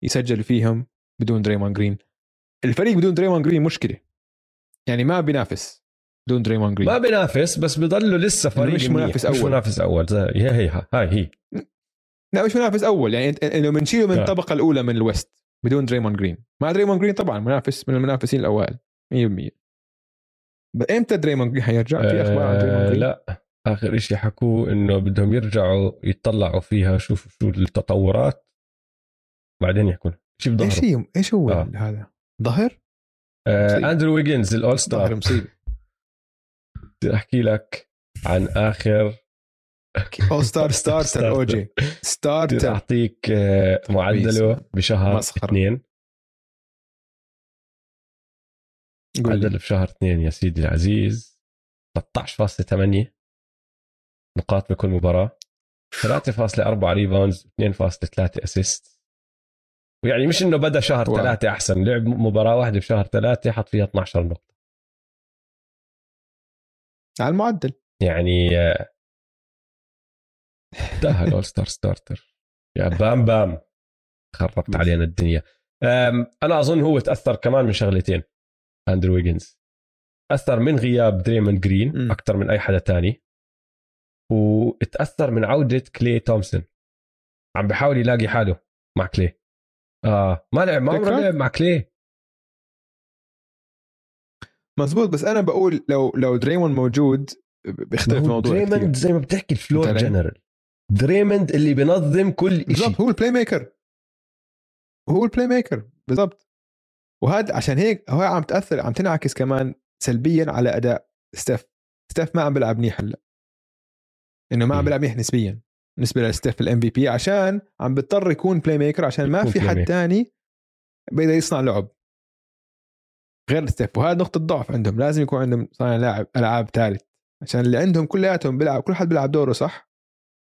يسجل فيهم بدون دريموند جرين. الفريق بدون دريموند جرين مشكلة. يعني ما بينافس بدون دريمون جرين. ما بينافس بس بضله لسه فريق مش. منافس مش أول. منافس أول. هي هي هاي هي. لا مش منافس أول. يعني إنه بنشيله من. الطبقة الأولى من ال West بدون دريموند جرين. مع دريموند جرين طبعا منافس من المنافسين الأوائل. 100% ب- إمتى دريموند جرين؟ حيرجع في أخبار عن دريموند آه جرين؟ لا. آخر إشي حكوه إنه بدهم يرجعوا يطلعوا فيها. شوفوا شو التطورات. بعدين يحكون. شي إيش هي إيش هو آه. هذا؟ ظهر؟ آه. اندرو ويجنز ال all-star مصيبة. بدي أحكي لك عن آخر all-star starter أو جي بدي starter أعطيك آه معدله بشهر مسخرة. اثنين. قول لي. معدل بشهر اثنين يا سيدي العزيز. 13.8 نقاط بكل مباراة. 3.4 rebounds 2.3 assist ويعني مش إنه بدأ شهر wow. ثلاثة أحسن لعب مباراة واحدة بشهر ثلاثة حط فيها 12 نقطة. على المعدل. يعني آه، انتهى ال all-star starter يا بام بام. خربت علينا الدنيا. أنا أظن هو تأثر كمان من شغلتين أندرو ويجنز. أثر من غياب دريموند جرين. أكثر من أي حدا تاني وتأثر من عودة كلي تومسون. عم بحاول يلاقي حاله مع كلي. آه. ما لعب ما عمره لعب مع كلي. مزبوط بس أنا بقول لو لو دريموند موجود بيختلف الموضوع دريموند زي ما بتحكي الفلور جنرال دريموند اللي بينظم كل شيء بالضبط هو ال playmaker هو ال playmaker بالضبط. وهذا عشان هيك هو عم تأثر عم تنعكس كمان سلبيا على أداء ستيف. ستيف ما عم بيلعب منيح هلأ. إنه ما عم بيلعب منيح نسبيا. بالنسبة لستيف ال MVP عشان عم بيضطر يكون playmaker عشان ما في حد تاني بيقدر يصنع لعب غير ستيف وهذا نقطة ضعف عندهم. لازم يكون عندهم صانع لاعب ألعاب ثالث. عشان اللي عندهم كلياتهم بيلعب كل حد بيلعب دوره صح؟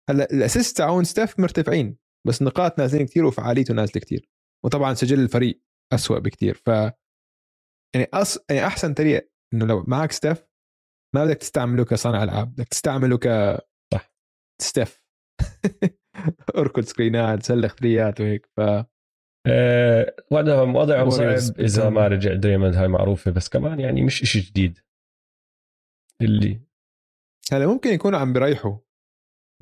هلأ ال assist تاعون ستيف مرتفعين بس نقاط نازلين كثير وفعاليته نازلة كثير وطبعا سجل الفريق أسوأ بكثير ف يعني أص... يعني أحسن طريقة إنه لو معك ستيف ما بدك تستعمله كصانع ألعاب بدك تستعمله ك صح. ستيف. اركض سكرينات سلخ ثريهات وهيك ف أه وضعهم وضعهم صعب إذا ما رجع دريموند هاي معروفة بس كمان يعني مش إشي جديد. اللي هلأ ممكن يكونوا عم بيريحوا.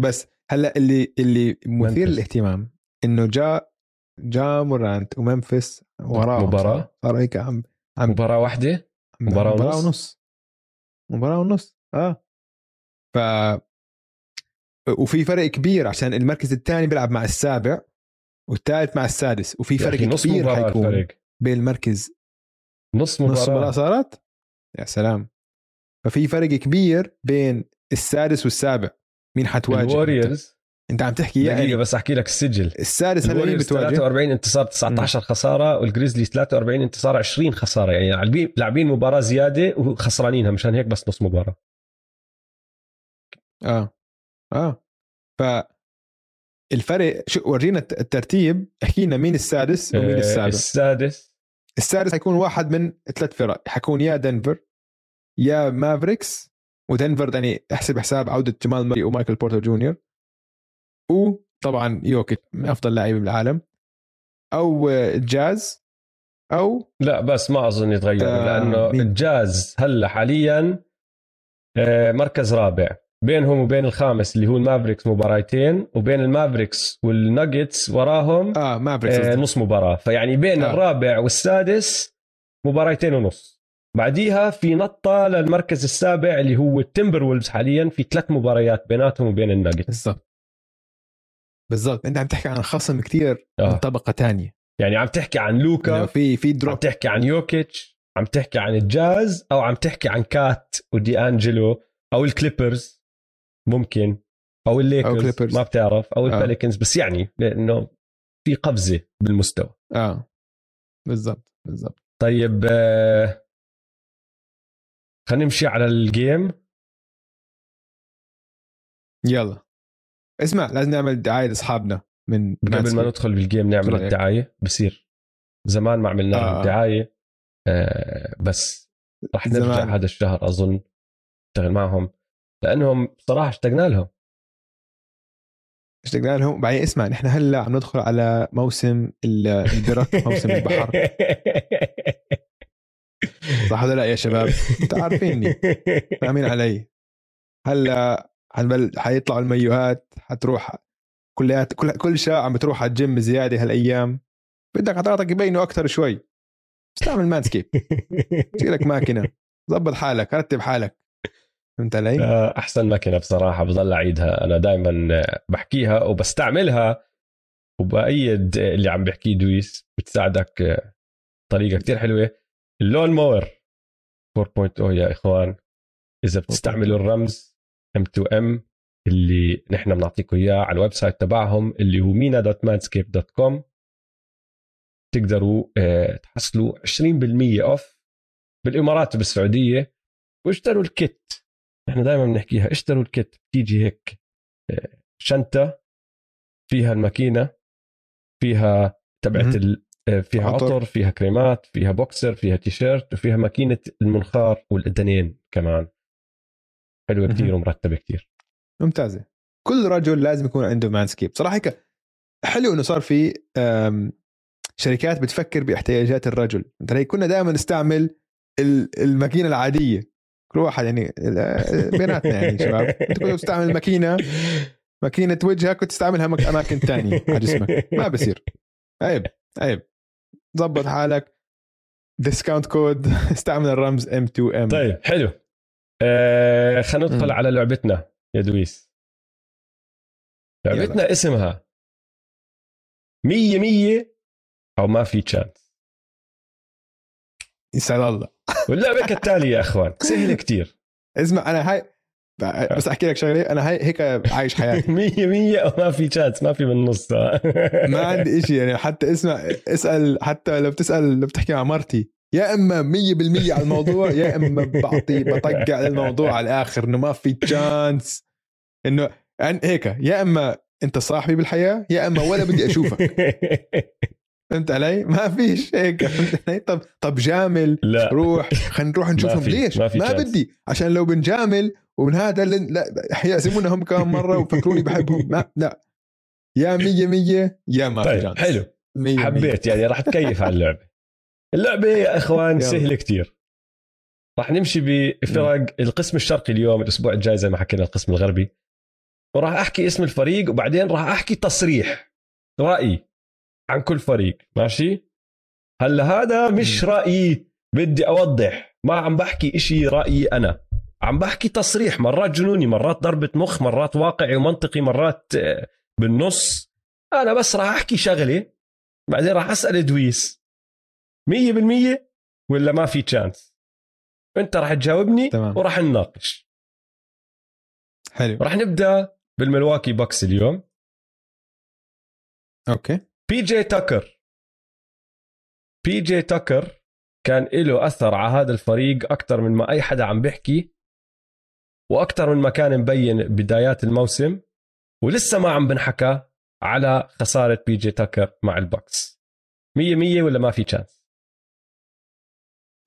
بس هلأ اللي اللي مثير للاهتمام إنه جاء جاء مورانت ومنفس وراه مباراة؟ صار هيك عم عم مباراة واحدة؟ مباراة, مباراة ونص. ونص. مباراة ونص آه. ف وفي فرق كبير عشان المركز الثاني بيلعب مع السابع والثالث مع السادس وفي فرق كبير حيكون الفرق. بين المركز نص مباراة نص مباراة. صارت؟ يا سلام. ففي فرق كبير بين السادس والسابع. مين حتواجه الوريورز. أنت عم تحكي يعني بس أحكي لك السجل. السادس هلا مين بتواجه؟ 43 انتصار 19 م. خسارة والجريزليز 43 انتصار 20 خسارة. يعني لاعبين مباراة زيادة وخسرانينها مشان هيك بس نص مباراة. آه. آه. ف الفرق شو ورينا الترتيب احكي لنا مين السادس ومين آه، السابع. السادس. السادس حيكون واحد من ثلاث فرق حيكون يا دنفر يا مافريكس ودنفر يعني احسب حساب عودة جمال موري ومايكل بورتر جونيور. وطبعا يوكيتش من أفضل لاعبين بالعالم. أو الجاز. أو لا بس ما أظن يتغير آه لأنه مين؟ الجاز هلأ حاليا آه، مركز رابع. بينهم وبين الخامس اللي هو المافريكس مباراتين وبين المافريكس والناجتس وراهم آه مافريكس آه نص مباراة. فيعني بين آه. الرابع والسادس مباراتين ونص. بعديها في نطة للمركز السابع اللي هو ال Timberwolves حاليا في ثلاث مباريات بيناتهم وبين الناجتس. بالضبط. بالضبط. انت عم تحكي عن خصم كثير آه. من طبقة تانية. يعني عم تحكي عن لوكا في في دروب عم تحكي عن يوكيتش عم تحكي عن الجاز أو عم تحكي عن كات ودي انجلو أو ال Clippers. ممكن. أو الليكرز أو ما بتعرف. أو ال Pelicans آه. بس يعني لأنه في قفزة بالمستوى. آه. بالضبط بالضبط. طيب آه خلينا نمشي على الجيم يلا. اسمع لازم نعمل دعاية لأصحابنا من قبل ما ندخل بالجيم نعمل الدعاية. بصير زمان ما عملنا آه. الدعاية. آه بس راح نرجع زمان. هذا الشهر أظن نشتغل معهم. لأنهم بصراحه اشتقنا لهم. اشتقنا لهم. بعدين اسمع نحن هلأ عم ندخل على موسم البرك موسم البحر. صح ولا لا يا شباب؟ انت عارفيني. فاهمين علي؟ هلأ حنبلش حيطلعوا الميوهات حتروح كليات كل كل شيء عم بتروح على الجيم زياده هالأيام. بدك حضرتك يبينوا أكثر شوي. استعمل Manscaped. لك ماكينة. ظبط حالك رتب حالك. فهمت علي؟ آه، أحسن ماكينة بصراحة بضل أعيدها. أنا دائما بحكيها وبستعملها وبأيد اللي عم بحكيه دويس بتساعدك طريقة كتير حلوة. ال Lawn Mower 4.0 يا إخوان. إذا بتستعملوا الرمز M2M اللي نحن بنعطيكم إياه على ال website تبعهم اللي هو mena dot Manscaped dot com تقدروا آه، تحصلوا 20% off بالإمارات وبالسعودية. واشتروا ال kit. نحن دائما بنحكيها. اشتروا ال kit بتيجي هيك آه، شنطة فيها الماكينة فيها تبعت آه، فيها عطر. عطر فيها كريمات فيها بوكسر فيها تيشيرت وفيها ماكينة المنخار والاذنين كمان. حلوة كثير ومرتبة كثير ممتازة. كل رجل لازم يكون عنده Manscaped. صراحة هيك حلو إنه صار في شركات بتفكر باحتياجات الرجل. انت كنا دائما نستعمل الماكينة العادية. كل واحد يعني بيناتنا يعني شباب. انت كنت تستعمل ماكينة؟ ماكينة وجهك وتستعملها أماكن ثانية على جسمك. ما بصير. عيب عيب. ظبط حالك. discount code استعمل الرمز M 2 M طيب حلو. آه خلينا ندخل على لعبتنا يا دويس. لعبتنا يلا. اسمها مية مية أو ما في chance يسعد الله. واللعبة كالتالي يا أخوان سهلة كتير. اسمع أنا هاي بس أحكي لك شغلة أنا هاي هيك عايش حياتي. 100 100 ما في chance ما في بالنص. ما عندي شيء يعني حتى اسمع اسأل حتى لو بتسأل لو بتحكي مع مرتي يا إما 100% على الموضوع يا إما بعطي بقطع الموضوع على الآخر إنه ما في chance إنه هيك يا إما أنت صاحبي بالحياة يا إما ولا بدي أشوفك. فهمت علي؟ ما فيش هيك فهمت علي؟ طب طب جامل لا. روح خلينا نروح نشوفهم ليش؟ ما, ما بدي عشان لو بنجامل ومن هذا لا حيعزمونا هم كمان مرة وفكروني بحبهم. ما لا. يا مية مية يا ما طيب في حلو. مية حبيت مية. يعني راح تكيف على اللعبة. اللعبة يا إخوان سهلة كتير. راح نمشي بفرق القسم الشرقي اليوم الأسبوع الجاي زي ما حكينا القسم الغربي. وراح أحكي اسم الفريق وبعدين راح أحكي تصريح. رأيي. عن كل فريق ماشي؟ هلأ هذا مش رأيي بدي أوضح. ما عم بحكي إشي رأيي أنا. عم بحكي تصريح مرات جنوني مرات ضربة مخ مرات واقعي ومنطقي مرات آه، بالنص. أنا بس راح أحكي شغلة بعدين راح أسأل ادويس مية بالمية ولا ما في chance أنت راح تجاوبني تمام. وراح نناقش. حلو. راح نبدأ بال Milwaukee Bucks اليوم. okay. بي جي تاكر. بي جي تاكر كان له أثر على هذا الفريق أكثر من ما أي حدا عم بيحكي وأكثر من ما كان مبين بدايات الموسم ولسه ما عم بنحكى على خسارة بي جي تاكر مع ال Bucks 100 100 ولا ما في chance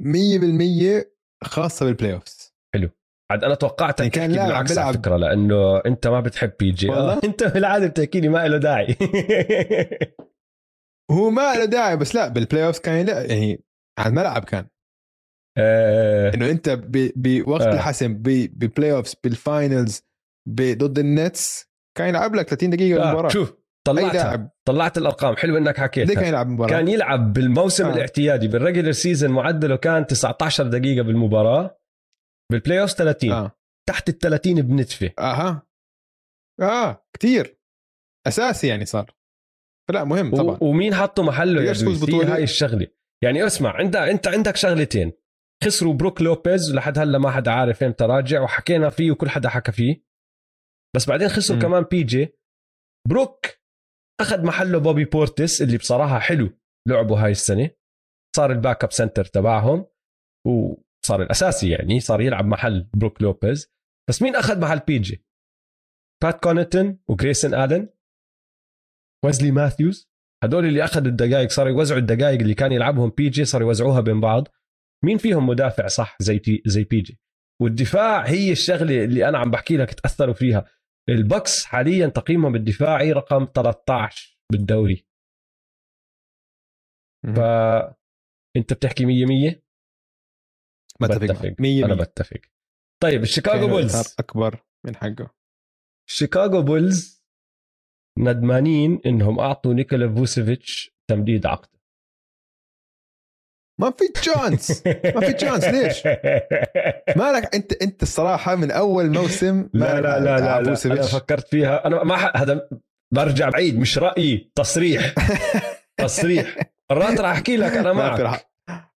100% خاصة بال playoffs حلو. عاد أنا توقعتك يعني كان تحكي بالعكس على فكرة لأنه أنت ما بتحب بي جي. والله؟ أنت بالعادة بتحكي لي ما له داعي. هو ما له داعي بس لا بال playoff كان لا يعني على الملعب كان. آه. إنه أنت بوقت آه. الحسم ب playoffs بال finals ضد ال Nets كان يلعب لك 30 دقيقة آه. المباراه شوف طلعت طلعت الأرقام حلو إنك حكيت كان يلعب مباراة. كان يلعب بالموسم آه. الاعتيادي بال regular season معدله كان 19 دقيقة بالمباراة. بال playoff 30 آه. تحت ال 30 بنتفه أها. آه كثير أساسي يعني صار. فلا مهم طبعا. ومين حطوا محله يا بطولة. هاي الشغلة. يعني اسمع عندك انت عندك شغلتين. خسروا بروك لوبيز لحد هلأ ما حدا عارف إمتى راجع وحكينا فيه وكل حدا حكى فيه. بس بعدين خسروا م. كمان بي جي بروك أخذ محله بوبي بورتس اللي بصراحة حلو لعبه هاي السنة. صار ال backup center تبعهم. وصار الأساسي يعني صار يلعب محل بروك لوبيز. بس مين أخذ محل بي جي؟ بات كونتن وجريسون ادن ويزلي ماثيوز. هدول اللي اخذوا الدقائق صاروا يوزعوا الدقائق اللي كان يلعبهم بي جي صاروا يوزعوها بين بعض. مين فيهم مدافع صح زي تي زي بي جي؟ والدفاع هي الشغلة اللي أنا عم بحكي لك تأثروا فيها. ال Bucks حاليا تقييمهم الدفاعي رقم 13 بالدوري. ف انت بتحكي 100 100 بتفق. 100 أنا بتفق. طيب ال Chicago Bulls. أكبر من حقه. Chicago Bulls ندمانين إنهم أعطوا نيكولا فوسيفيتش تمديد عقد ما في تشانس ما في تشانس ليش؟ مالك أنت أنت الصراحة من أول موسم لا لا لا لا, لا, أنا فكرت فيها. أنا ما هذا برجع بعيد مش رأيي تصريح. تصريح. مرات راح أحكي لك أنا معك.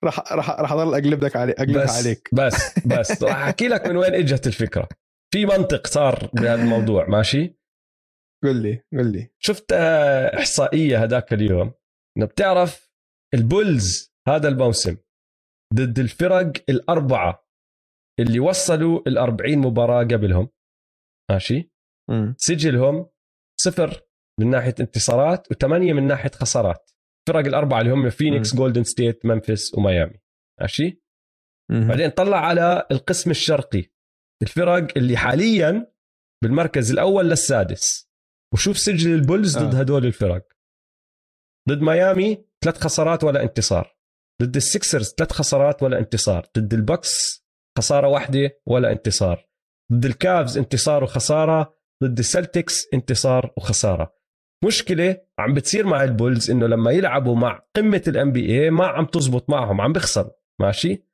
راح راح راح اضل اقلب لك عليك اقلبها بس عليك. بس بس. راح احكي لك من وين اجت الفكرة. في منطق صار بهذا الموضوع ماشي؟ قل لي قل لي. شفت آه، إحصائية هذاك اليوم؟ إنه بتعرف ال Bulls هذا الموسم ضد الفرق الأربعة اللي وصلوا ال 40 مباراة قبلهم. ماشي؟ م. سجلهم صفر من ناحية انتصارات وثمانية من ناحية خسارات. الفرق الأربعة اللي هم فينيكس جولدن ستيت ممفيس وميامي. ماشي. بعدين طلع على القسم الشرقي. الفرق اللي حاليا بالمركز الأول للسادس. وشوف سجل البولز ضد آه. هدول الفرق. ضد ميامي ثلاث خسارات ولا انتصار. ضد السكسرز ثلاث خسارات ولا انتصار. ضد البكس خسارة واحدة ولا انتصار. ضد الكافز انتصار وخسارة. ضد السلتكس انتصار وخسارة. مشكلة عم بتصير مع البولز إنه لما يلعبوا مع قمة ال NBA ما عم تزبط معهم عم بيخسروا ماشي؟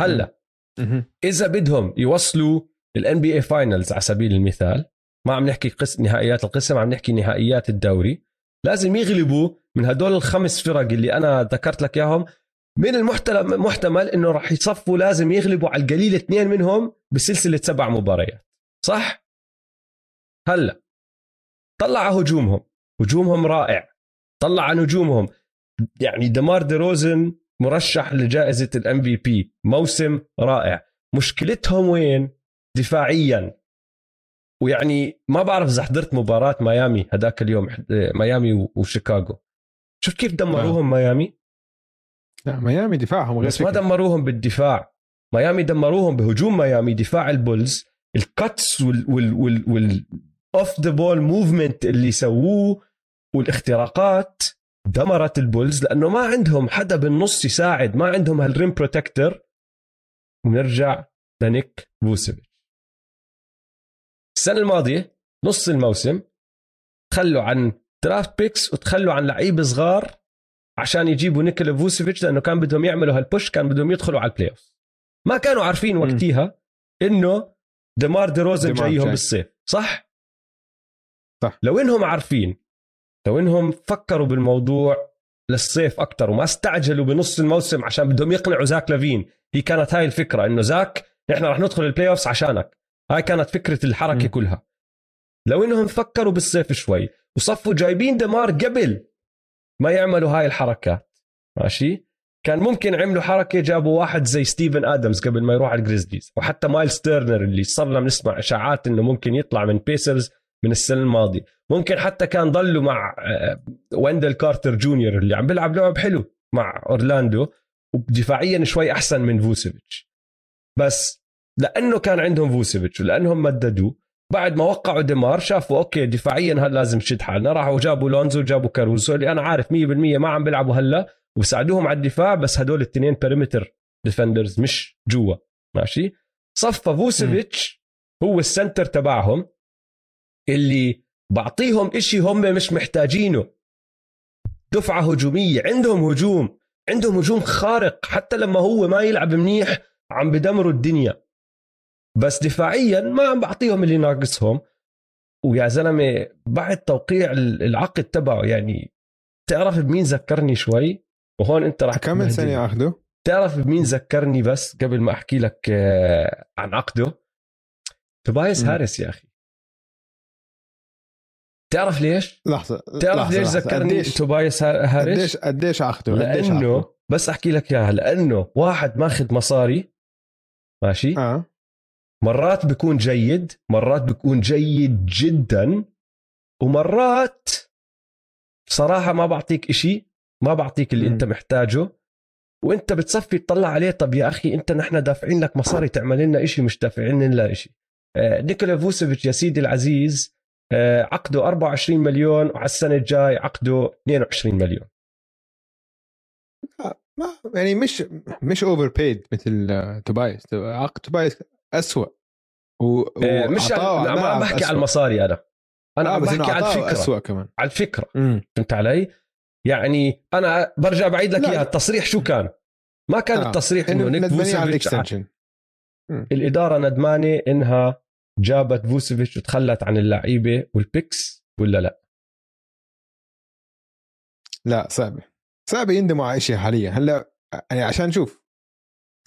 هلأ إذا بدهم يوصلوا ال NBA finals على سبيل المثال ما عم نحكي قس نهائيات القسم عم نحكي نهائيات الدوري لازم يغلبوا من هدول الخمس فرق اللي أنا ذكرت لك إياهم من المحتمل إنه راح يصفوا لازم يغلبوا على القليل اثنين منهم بسلسلة سبع مباريات صح؟ هلأ طلع هجومهم. هجومهم رائع. طلع على نجومهم يعني دمار دي روزن مرشح لجائزة ال MVP موسم رائع. مشكلتهم وين؟ دفاعيا. ويعني ما بعرف إذا حضرت مباراة ميامي هذاك اليوم ميامي وشيكاغو. شوف كيف دمروهم آه. ميامي؟ لا ميامي دفاعهم غير بس ما دمروهم بالدفاع. ميامي دمروهم بهجوم ميامي دفاع البولز ال cuts وال وال وال, وال off the ball movement اللي سووه والاختراقات دمرت البولز لأنه ما عندهم حدا بالنص يساعد ما عندهم هال rim protector ونرجع لنيك فوسيفيتش السنة الماضية نص الموسم تخلوا عن draft picks وتخلوا عن لعيبه صغار عشان يجيبوا نيكولا فوسيفيتش لأنه كان بدهم يعملوا هال push كان بدهم يدخلوا على ال playoff ما كانوا عارفين وقتها إنه دمار دي روزن جايهم بالصيف صح؟ صح لو إنهم عارفين لو إنهم فكروا بالموضوع للصيف أكثر وما استعجلوا بنص الموسم عشان بدهم يقنعوا زاك لافين هي كانت هاي الفكرة إنه زاك إحنا رح ندخل ال playoffs عشانك. هاي كانت فكرة الحركة م. كلها. لو إنهم فكروا بالصيف شوي وصفوا جايبين دمار قبل ما يعملوا هاي الحركات ماشي؟ كان ممكن عملوا حركة جابوا واحد زي ستيفن آدمز قبل ما يروح على الجريزليز وحتى مايلز تيرنر اللي صرنا بنسمع إشاعات إنه ممكن يطلع من Pacers من السنة الماضية. ممكن حتى كان ضلوا مع آه، ويندل كارتر جونيور اللي عم بيلعب لعب حلو مع أورلاندو ودفاعيا شوي أحسن من فوسيفيتش. بس لأنه كان عندهم فوسيفيتش ولأنهم مددوه بعد ما وقعوا ديمار شافوا okay دفاعيا هلا لازم نشد حالنا. راحوا جابوا لونزو جابوا كاروزو اللي أنا عارف 100% ما عم بيلعبوا هلا وساعدوهم على الدفاع بس هدول الاثنين perimeter defenders مش جوا. ماشي؟ صفى فوسيفيتش هو ال center تبعهم. اللي بعطيهم إشي هم مش محتاجينه. دفعة هجومية عندهم هجوم عندهم هجوم خارق حتى لما هو ما يلعب منيح عم بدمروا الدنيا. بس دفاعيا ما عم بعطيهم اللي ناقصهم. ويا زلمة بعد توقيع العقد تبعه يعني تعرف بمين ذكرني شوي؟ وهون انت راح كم سنه ياخذه تعرف بمين ذكرني بس قبل ما أحكي لك آه، عن عقده؟ توبايس هاريس يا أخي. تعرف ليش؟ لحظة تعرف لحظة ليش ذكرني توبايس هاريس؟ قديش قديش عقده؟ لأنه بس أحكي لك إياها لأنه واحد ماخذ مصاري ماشي؟ آه مرات بيكون جيد مرات بيكون جيد جدا ومرات صراحة ما بعطيك إشي ما بعطيك اللي م. أنت محتاجه وأنت بتصفي تطلع عليه طب يا أخي أنت نحن دافعين لك مصاري تعمل لنا إشي مش دافعين لنا إشي آه نيكولا فوسيفيتش يا سيدي العزيز آه عقده 24 مليون وعلى السنة الجاي عقده 22 مليون. ما يعني مش مش overpaid مثل توبايس عقد توبايس اسوء و... آه مش ما بحكي على المصاري أنا. أنا آه بحكي على الفكرة. اسوء كمان. على الفكرة. فهمت علي؟ يعني أنا برجع بعيد لك إياها. التصريح شو كان؟ ما كان آه. التصريح إنه نيك فوسيفيتش الإدارة ندمانة إنها جابت فوسيفيتش وتخلت عن اللعيبة وال picks ولا لا؟ لا صعبة. صعبة يندموا على شيء حاليا. هلأ يعني عشان نشوف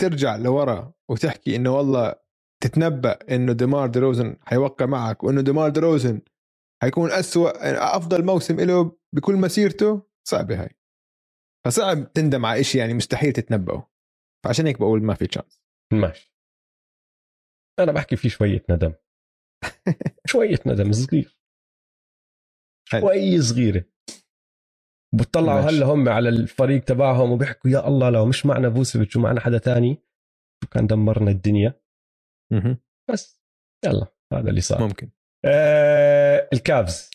ترجع لورا وتحكي إنه والله تتنبأ إنه ديمار دروزن حيوقع معك وإنه ديمار دروزن حيكون أسوأ أفضل موسم له بكل مسيرته صعبة هاي. فصعب تندم على شيء يعني مستحيل تتنبأه. فعشان هيك بقول ما في تشانس ماشي. أنا بحكي في شوية ندم. شوية ندم صغير. شوي صغيرة. بتطلعوا هلأ هم على الفريق تبعهم وبيحكوا يا الله لو مش معنا فوسيفيتش ومعنا حدا تاني؟ كان دمرنا الدنيا. بس. يلا هذا اللي صار. ممكن. آه الكافز.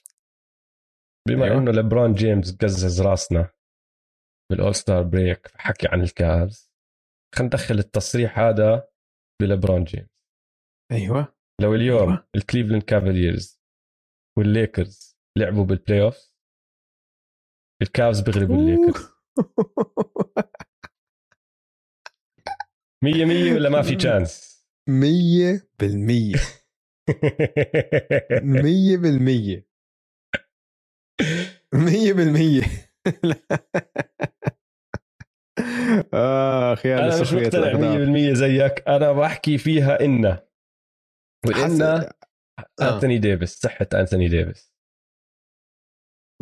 بما أيوة. إنه لبرون جيمس قزز راسنا بال all star break حكي عن الكافز. خلينا ندخل التصريح هذا بليبرون جيمس أيوه. لو اليوم أيوة. الكليفلاند كافاليرز والليكرز لعبوا بال playoff الكافز بيغلبوا الليكرز. مية مية ولا ما في chance مية بالمية. مية بالمية. مية بالمية. آخ يا أنا مش مقتنع الأقدار. 100% زيك. أنا بحكي فيها إن حس- آه. انتوني ديفيس صحة انتوني ديفيس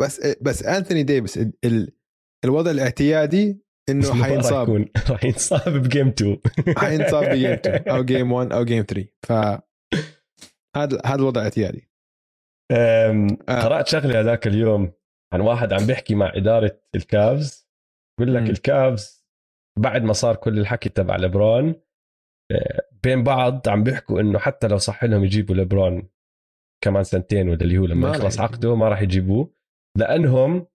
بس بس أنثوني ديفيس ال- ال- الوضع الاعتيادي إنه حينصاب راح ينصاب ب game 2 حينصاب ب game 2 أو game 1 أو game 3 ف هذا هذا الوضع الاعتيادي أم، آه. قرأت شغلة هذاك اليوم عن واحد عم بيحكي مع إدارة الكافز بيقول لك. الكافز بعد ما صار كل الحكي تبع لبرون آه، بين بعض عم بيحكوا إنه حتى لو صح لهم يجيبوا لبرون كمان سنتين ولا اللي هو ما لما يخلص. عقده ما راح يجيبوه لأنهم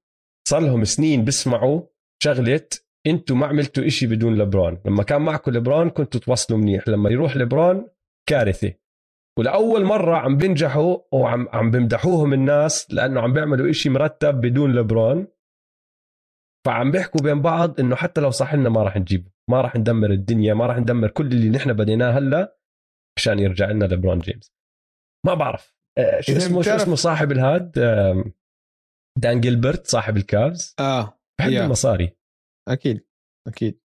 صار لهم سنين بيسمعوا شغلة أنتم ما عملتوا إشي بدون لبرون لما كان معكم لبرون كنتوا تواصلوا منيح لما يروح لبرون كارثة. ولأول مرة عم بينجحوا وعم عم بمدحوهم الناس لأنه عم بيعملوا إشي مرتب بدون لبرون فعم بيحكوا بين بعض إنه حتى لو صح لنا ما راح نجيبه. ما راح ندمر الدنيا ما راح ندمر كل اللي نحن بديناه هلا عشان يرجع لنا لبرون جيمس. ما بعرف. آه، شو اسمه شو اسمه صاحب الهاد؟ دان جيلبرت صاحب الكافز. آه بحب يا. المصاري. أكيد أكيد.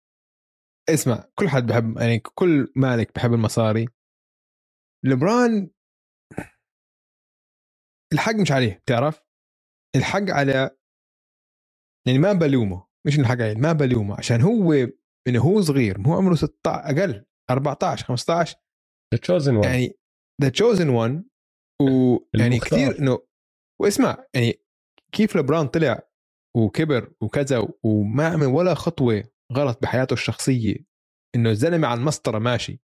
اسمع كل حد بحب يعني كل مالك بحب المصاري. لبران الحق مش عليه بتعرف؟ الحق على يعني ما بلومه مش الحق عليه ما بلومه عشان هو انه هو صغير هو عمره 16 أقل 14 15 ذا تشوزن وان يعني ذا تشوزن وان ويعني. كثير انه واسمع يعني كيف لبران طلع وكبر وكذا وما عمل ولا خطوة غلط بحياته الشخصية إنه الزلمه على المسطرة ماشي.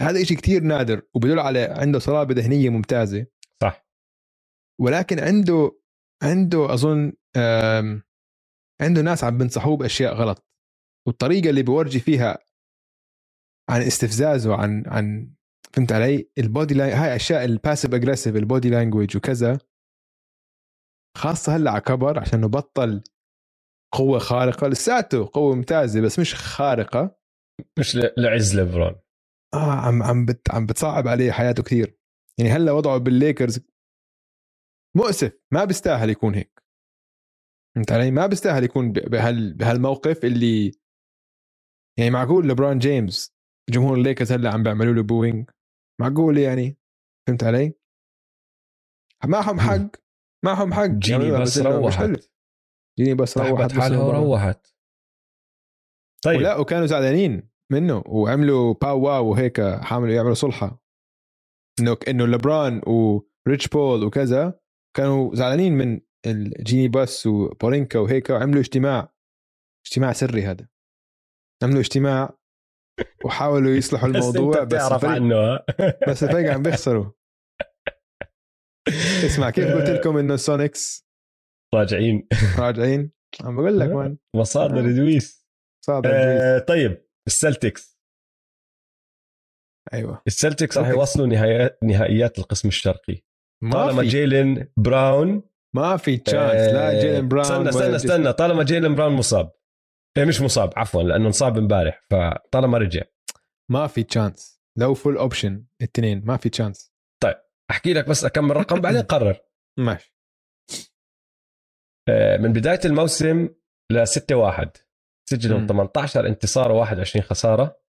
هذا إشي كتير نادر وبدل على عنده صلابة ذهنية ممتازة. صح. ولكن عنده عنده أظن عنده ناس عم بنصحوه بأشياء غلط. والطريقة اللي بورجي فيها عن استفزازه عن عن فهمت علي؟ ال body line هاي أشياء ال passive aggressive ال body language وكذا خاصة هلأ على كبر عشان بطل قوة خارقة. لساته قوة ممتازة بس مش خارقة. مش لعز لبرون آه عم عم بت عم بتصعب عليه حياته كثير يعني هلأ وضعه بالليكرز مؤسف ما بيستاهل يكون هيك. فهمت علي؟ ما بيستاهل يكون بهال بهالموقف اللي يعني معقول لبرون جيمس جمهور الليكرز هلأ عم بيعملوا له booing معقول يعني؟ فهمت علي؟ معهم حق معهم حق. جيني يعملوها، بس روحت. جيني بس روحت حالها. وروحت. طيب. ولا وكانوا زعلانين منه وعملوا باو واو وهيك حاولوا يعملوا صلحة. إنه إنه لبرون وريتش بول وكذا كانوا زعلانين من الجيني باس وبورينكا وهيك وعملوا اجتماع. اجتماع سري هذا. عملوا اجتماع وحاولوا يصلحوا الموضوع بس بتعرف الفريق عنه؟ بس الفريق عم بيخسروا. اسمع كيف قلت لكم إنه السونيكس راجعين. راجعين؟ عم بقول لك man مصادر ادويس صادق آه طيب السلتكس. أيوه. السلتكس راح. يوصلوا نهايات نهائيات القسم الشرقي. ما طالما جيلين براون ما في chance لا آه، جيلن براون استنى استنى استنى. طالما جيلين براون مصاب. مش مصاب عفوا لأنه انصاب امبارح فطالما رجع. ما في chance لو full option الاثنين ما في chance أحكي لك بس أكمل رقم بعدين قرر. ماشي. آه، من بداية الموسم ل 6 1 سجلوا مم. 18 انتصار و21 خسارة.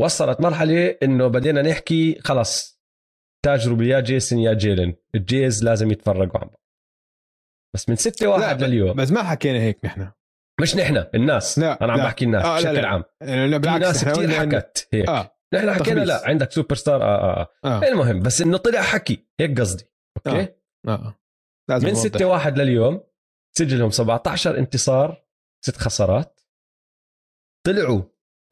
وصلت مرحلة إنه بدينا نحكي خلص تجربه يا جيسون يا جيلن ال Jays لازم يتفرقوا عن بعض. بس من 6 1 لا، لليوم. بس ما حكينا هيك نحن. مش نحن الناس لا، أنا عم لا. بحكي الناس آه، لا، بشكل لا. عام يعني في بالعكس ناس كثير حكت هيك آه نحن حكينا. لا عندك سوبر ستار آه آه. آه المهم بس إنه طلع حكي هيك قصدي okay آه. آه لازم من نوضح. 6 1 لليوم سجلهم 17 انتصار ست خسارات طلعوا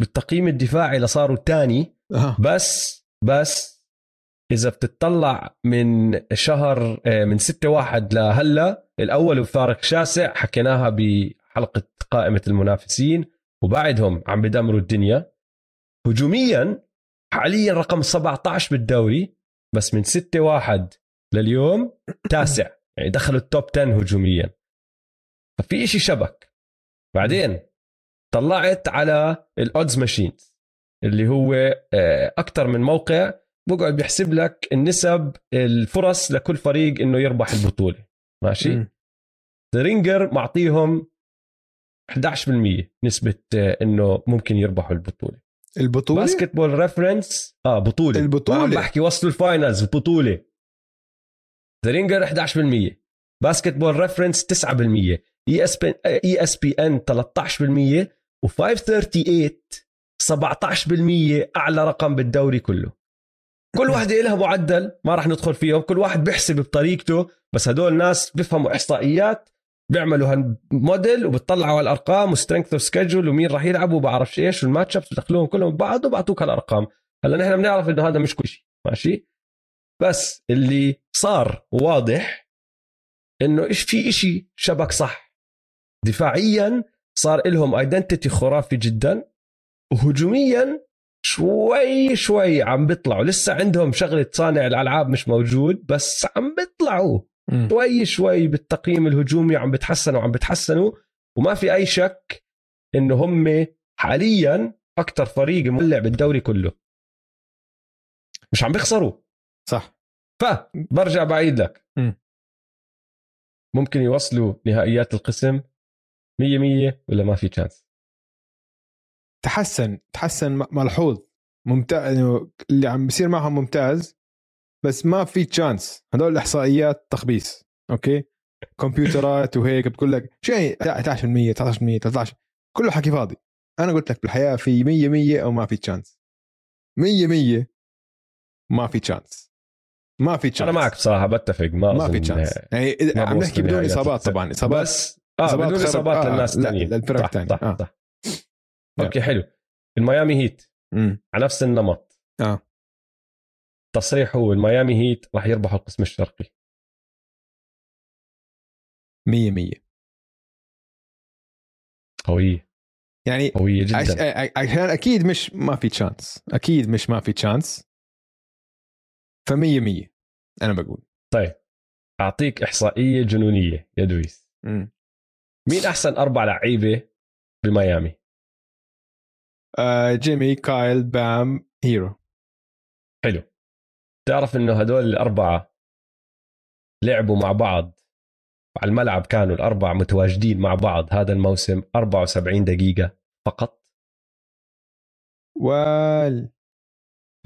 بالتقييم الدفاعي لصاروا الثاني آه بس بس إذا بتطلع من شهر آه، من 6 1 لهلا الأول بفارق شاسع حكيناها بحلقه قائمة المنافسين وبعدهم عم بدمروا الدنيا. هجوميا حاليا رقم 17 بالدوري بس من 6 1 لليوم تاسع. يعني دخلوا ال top 10 هجوميا. ففي إشي شبك. بعدين طلعت على ال odds machines اللي هو أكثر من موقع بقعد بيحسب لك النسب الفرص لكل فريق إنه يربح البطولة. ماشي؟ ringer معطيهم 11% نسبة إنه ممكن يربحوا البطولة. البطولة؟ Basketball Reference؟ آه بطولة. البطولة. ما عم بحكي وصلوا ال finals بطولة. The Ringer 11% باسكت بول ريفرنس 9% اي اس بي اي اس بي ان 13% و538 17% أعلى رقم بالدوري كله. كل واحدة لها معدل ما راح ندخل فيهم كل واحد بيحسب بطريقته. بس هدول ناس بيفهموا إحصائيات. بيعملوا هالموديل وبتطلعوا على الأرقام و strength schedule ومين راح يلعب وبعرفش إيش وال match-ups بدخلوهم كلهم ببعض وبعطوك هالأرقام. هلأ نحن بنعرف إنه هذا مش كل شيء ماشي؟ بس اللي صار واضح إنه إيش في إشي شبك صح. دفاعيا صار لهم ايدنتيتي خرافي جدا وهجوميا شوي شوي عم بيطلعوا. لسه عندهم شغلة صانع الألعاب مش موجود بس عم بيطلعوا. شوي شوي بالتقييم الهجومي عم بتحسنوا عم بتحسنوا وما في أي شك إنه هم حاليا أكثر فريق مولع بالدوري كله. مش عم بيخسروا. صح. فبرجع بعيد لك. مم. ممكن يوصلوا نهائيات القسم مية مية ولا ما في chance تحسن تحسن ملحوظ. ممتاز إنه اللي عم بيصير معهم ممتاز. بس ما في chance هدول الإحصائيات تخبيص okay؟ كمبيوترات وهيك بتقول لك يعني 11% 19% 13 كله حكي فاضي. أنا قلت لك بالحياة في 100 100 أو ما في chance 100 100 ما في chance ما في chance أنا معك بصراحة بتفق ما ما في chance يعني ما عم نحكي بدون إصابات. طبعا اصابات بس آه إصابات بدون إصابات آه، للناس لا، الثانيين للفرق صح، الثانية. صح آه. صح okay حلو. الميامي هيت مم. على نفس النمط. آه. تصريح هو الميامي هيت راح يربحوا القسم الشرقي. 100 100 قوية. يعني قوية. جدا. عشان أكيد مش ما في تشانس أكيد مش ما في تشانس ف 100 100 أنا بقول. طيب. أعطيك إحصائية جنونية يا دويس. مم. مين أحسن أربع لعيبة بميامي؟ آه جيمي كايل بام هيرو. حلو. تعرف إنه هدول الأربعة لعبوا مع بعض. على الملعب كانوا الأربعة متواجدين مع بعض هذا الموسم 74 دقيقة فقط. وال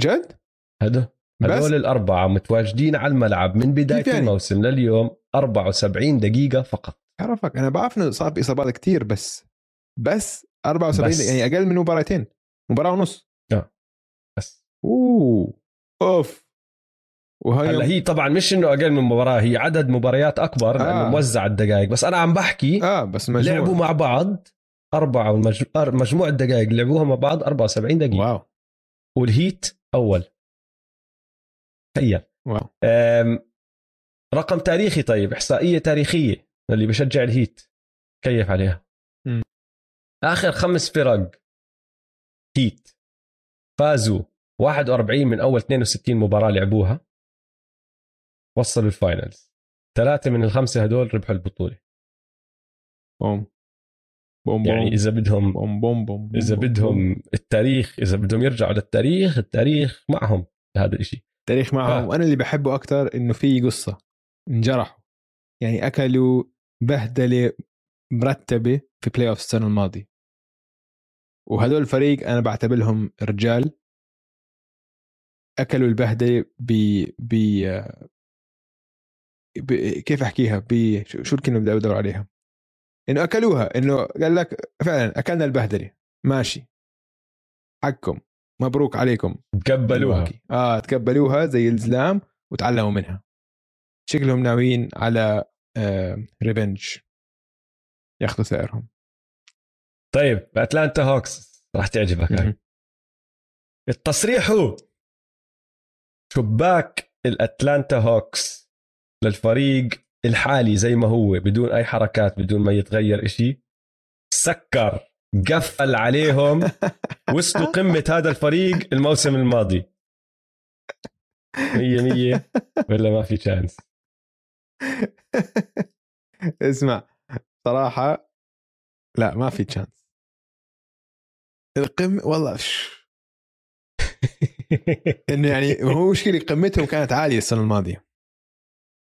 جد؟ هدول بس؟ هدول الأربعة متواجدين على الملعب من بداية كيف يعني؟ الموسم لليوم 74 دقيقة فقط. عرفك أنا بعرف إنه صار في إصابات كتير بس بس 74 بس. يعني أقل من مباراتين مباراة ونص. بس. Oh. أوف. وهي هلا هي طبعا مش إنه أقل من مباراة هي عدد مباريات أكبر لأنه آه. موزع الدقائق بس أنا عم بحكي آه بس مجموع. لعبوا مع بعض أربعة والمج... مجموع الدقائق اللي لعبوها مع بعض 74 دقيقة. Wow. والهيت أول. تخيل. Wow. أم... رقم تاريخي طيب إحصائية تاريخية اللي بشجع الهيت. كيف عليها؟ مم. آخر خمس فرق. هيت. فازوا 41 من أول 62 مباراة لعبوها. وصلوا ال finals. ثلاثة من الخمسة هدول ربحوا البطولة. Boom. Boom boom. يعني إذا بدهم boom boom boom boom. بدهم التاريخ إذا بدهم يرجعوا للتاريخ التاريخ معهم بهذا الشيء تاريخ معهم. آه. وأنا اللي بحبه أكثر إنه في قصة انجرحوا. يعني أكلوا بهدلة مرتبة في playoff السنة الماضية. وهدول الفريق أنا بعتبرهم رجال. أكلوا البهدلة ب ب كيف أحكيها؟ شو الكلمة بدي أدور عليها؟ إنه أكلوها إنه قال لك فعلا أكلنا البهدلة. ماشي. حقكم. مبروك عليكم. تقبلوها. آه تقبلوها زي الزلام وتعلموا منها. شكلهم ناويين على آه revenge ياخذوا ثأرهم طيب أتلانتا هوكس. راح تعجبك هاي. التصريح هو شباك الأتلانتا هوكس. للفريق الحالي زي ما هو بدون أي حركات بدون ما يتغير إشي. سكر قفل عليهم وصلوا قمة هذا الفريق الموسم الماضي. مية مية. ولا ما في chance اسمع صراحة لا ما في chance القمة والله. إنه يعني هو مشكلة قمتهم كانت عالية السنة الماضية.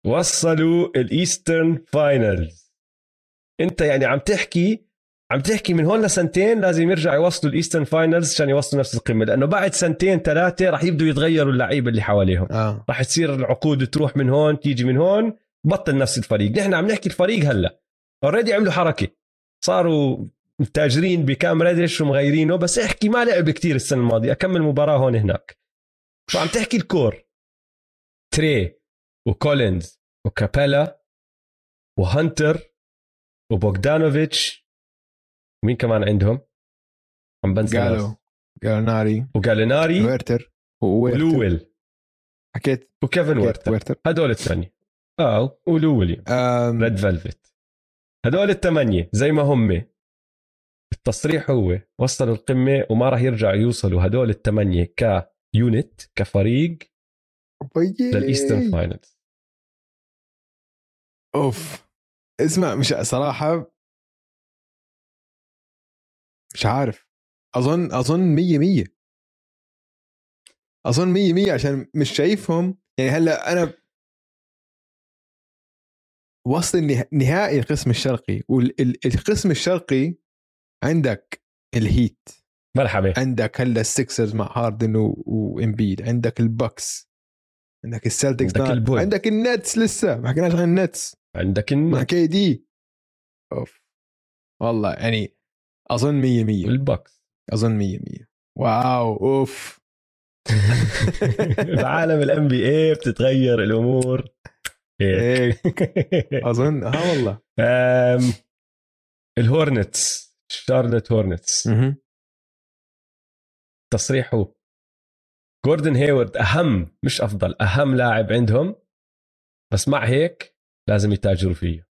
وصلوا ال Eastern Finals انت يعني عم تحكي عم تحكي من هون لسنتين لازم يرجع يوصلوا ال Eastern Finals عشان يوصلوا نفس القمة لأنه بعد سنتين ثلاثة راح يبدوا يتغيروا اللعيبة اللي حواليهم. آه. راح تصير العقود تروح من هون تيجي من هون بطل نفس الفريق. نحن عم نحكي الفريق هلأ. already عملوا حركة. صاروا تاجروا بكام ريدش ومغيرينه بس احكي ما لعب كتير السنة الماضية. أكمل مباراة هون هناك. شو عم تحكي ال core؟ Trae وكولينز. وكابيلا وهانتر وبوغدانوفيتش. مين كمان عندهم؟ عم بنسى. قالوا جالناري وجاليناري وهيرتر. ولو ويل. حكيت وكيفن هيرتر. هيرتر. هدول الثانية آه ولو ويليام آم، Red Velvet هدول الثمانية زي ما هم. التصريح هو وصلوا القمة وما راح يرجعوا يوصلوا هدول الثمانية ك unit كفريق. لل Eastern Finals. أوف. اسمع مش صراحة. مش عارف. أظن أظن مية مية. أظن مية مية عشان مش شايفهم. يعني هلأ أنا وصل نهائي القسم الشرقي والقسم الشرقي عندك الهيت. مرحبا. عندك هلأ السكسرز مع هاردن و- وإمبيد. عندك البكس عندك السلتكس عندك البولز. عندك النتس لسه. ما حكيناش عن النتس. عندك مع KD. أوف. والله يعني أظن 100 100 البكس أظن 100 100 واو أوف. بعالم ال NBA بتتغير الأمور. هيك هيك أظن ها والله. أم، الهورنتس شارلوت هورنتس. تصريحه. جوردن هيورد أهم مش أفضل أهم لاعب عندهم. بس مع هيك لازم يتاجروا فيه.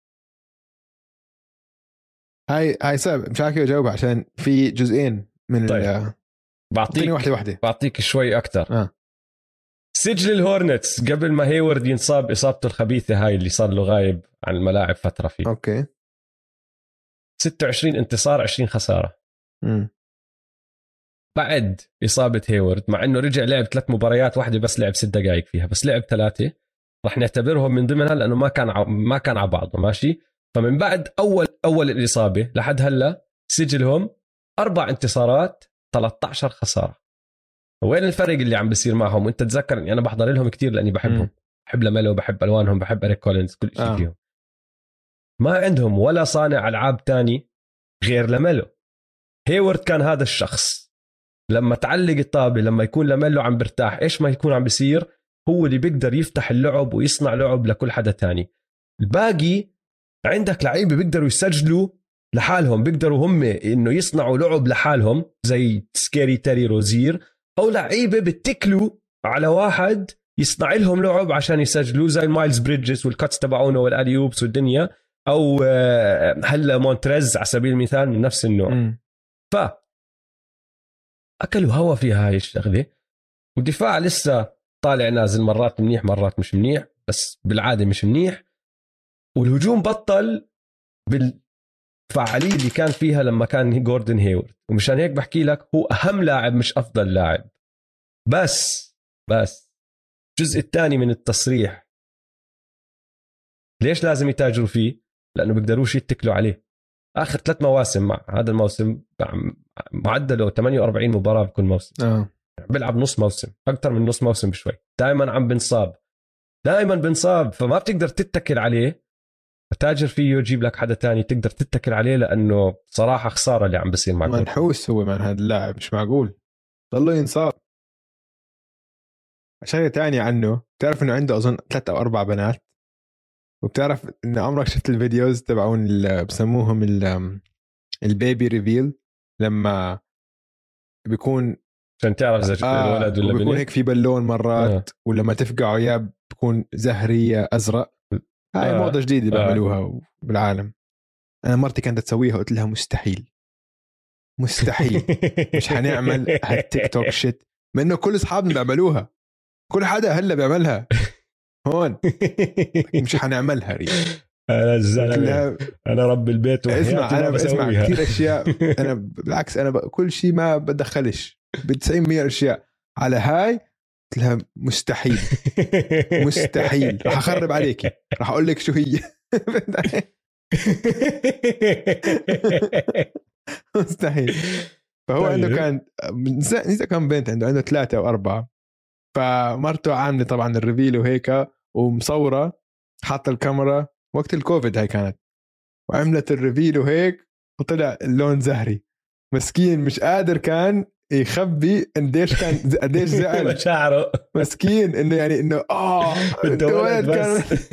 هاي هاي صعب مش عارف كيف اجاوبها عشان في جزئين من طيب. بعطيك واحدة واحدة. بعطيك شوي أكثر آه. سجل الهورنتس قبل ما هيورد ينصاب إصابته الخبيثة هاي اللي صار له غايب عن الملاعب فترة فيه. أوكي. 26 انتصار 20 خسارة. امم بعد إصابة هيورد مع إنه رجع لعب ثلاث مباريات واحدة بس لعب ست دقائق فيها بس لعب ثلاثة. رح نعتبرهم من ضمنها لأنه ما كان ع... ما كان على بعضه ماشي؟ فمن بعد أول أول الإصابة لحد هلأ سجلهم أربع انتصارات 13 خسارة. وين الفرق اللي عم بيصير معهم؟ وأنت تذكر إني أنا بحضر لهم كثير لأني بحبهم. بحب لميلو بحب ألوانهم بحب اريك كولينز كل شيء. آه. فيهم. ما عندهم ولا صانع ألعاب تاني غير لميلو. هيورد كان هذا الشخص. لما تعلق الطابة لما يكون لميلو عم برتاح إيش ما يكون عم بيصير؟ هو اللي بيقدر يفتح اللعب ويصنع لعب لكل حدا تاني. الباقي عندك لعيبة بيقدروا يسجلوا لحالهم بيقدروا هم إنه يصنعوا لعب لحالهم زي Scary Terry روزير أو لعيبة بتكلوا على واحد يصنع لهم لعب عشان يسجلوا زي مايلز بريدجز وال cuts تبعونه وال alley-oops والدنيا أو آه، هلا مونتريز على سبيل المثال من نفس النوع. امم ف اكلوا هوا فيها هاي الشغلة والدفاع لسه طالع نازل مرات منيح مرات مش منيح بس بالعادة مش منيح. والهجوم بطل بالفعالية اللي كان فيها لما كان جوردن هيورد. ومشان هيك بحكي لك هو أهم لاعب مش أفضل لاعب. بس بس الجزء الثاني من التصريح. ليش لازم يتاجروا فيه؟ لأنه بيقدروش يتكلوا عليه. آخر ثلاث مواسم مع هذا الموسم معدله 48 مباراة بكل موسم. آه. بيلعب نص موسم أكثر من نص موسم بشوي. دائما عم بنصاب. دائما بنصاب فما بتقدر تتكل عليه. تاجر فيه يجيب لك حدا تاني تقدر تتكل عليه لأنه صراحة خسارة اللي عم بيصير مع جوردن. منحوس هو من هذا اللاعب مش معقول. ضله ينصاب. شغلة تانية عنه بتعرف إنه عنده أظن ثلاث أو أربع بنات؟ وبتعرف إنه عمرك شفت ال videos تبعون بسموهم ال- ال baby reveal؟ لما بيكون عشان تعرف إذا آه الولد ولا وبيكون بنت. هيك في بالون مرات آه. ولما تفقعه اياه بيكون زهري أزرق. هاي آه. موضة جديدة آه. بيعملوها بالعالم. أنا مرتي كانت تسويها قلت لها مستحيل. مستحيل. مش حنعمل هالتيك توك شيت ما إنه كل أصحابنا بيعملوها. كل حدا هلأ بيعملها. هون. مش حنعملها ريم أنا الزلمة. أنا رب البيت اسمع أنا بسمع. كثير أشياء. أنا بالعكس أنا ب... كل شيء ما بدخلش. ب 90 100 أشياء. على هاي قلت لها مستحيل. مستحيل. رح أخرب عليكي. رح أقول لك شو هي. مستحيل. فهو طيب. عنده كان نسيت كم بنت عنده. عنده ثلاثة أو أربعة. فمرته عاملة طبعا ال reveal وهيك ومصورة حاطة الكاميرا. وقت الكوفيد هاي كانت. وعملت ال reveal وهيك وطلع اللون زهري. مسكين مش قادر كان يخبي قديش كان قديش زعل. مشاعره. مسكين إنه يعني إنه آه انت ولد بس.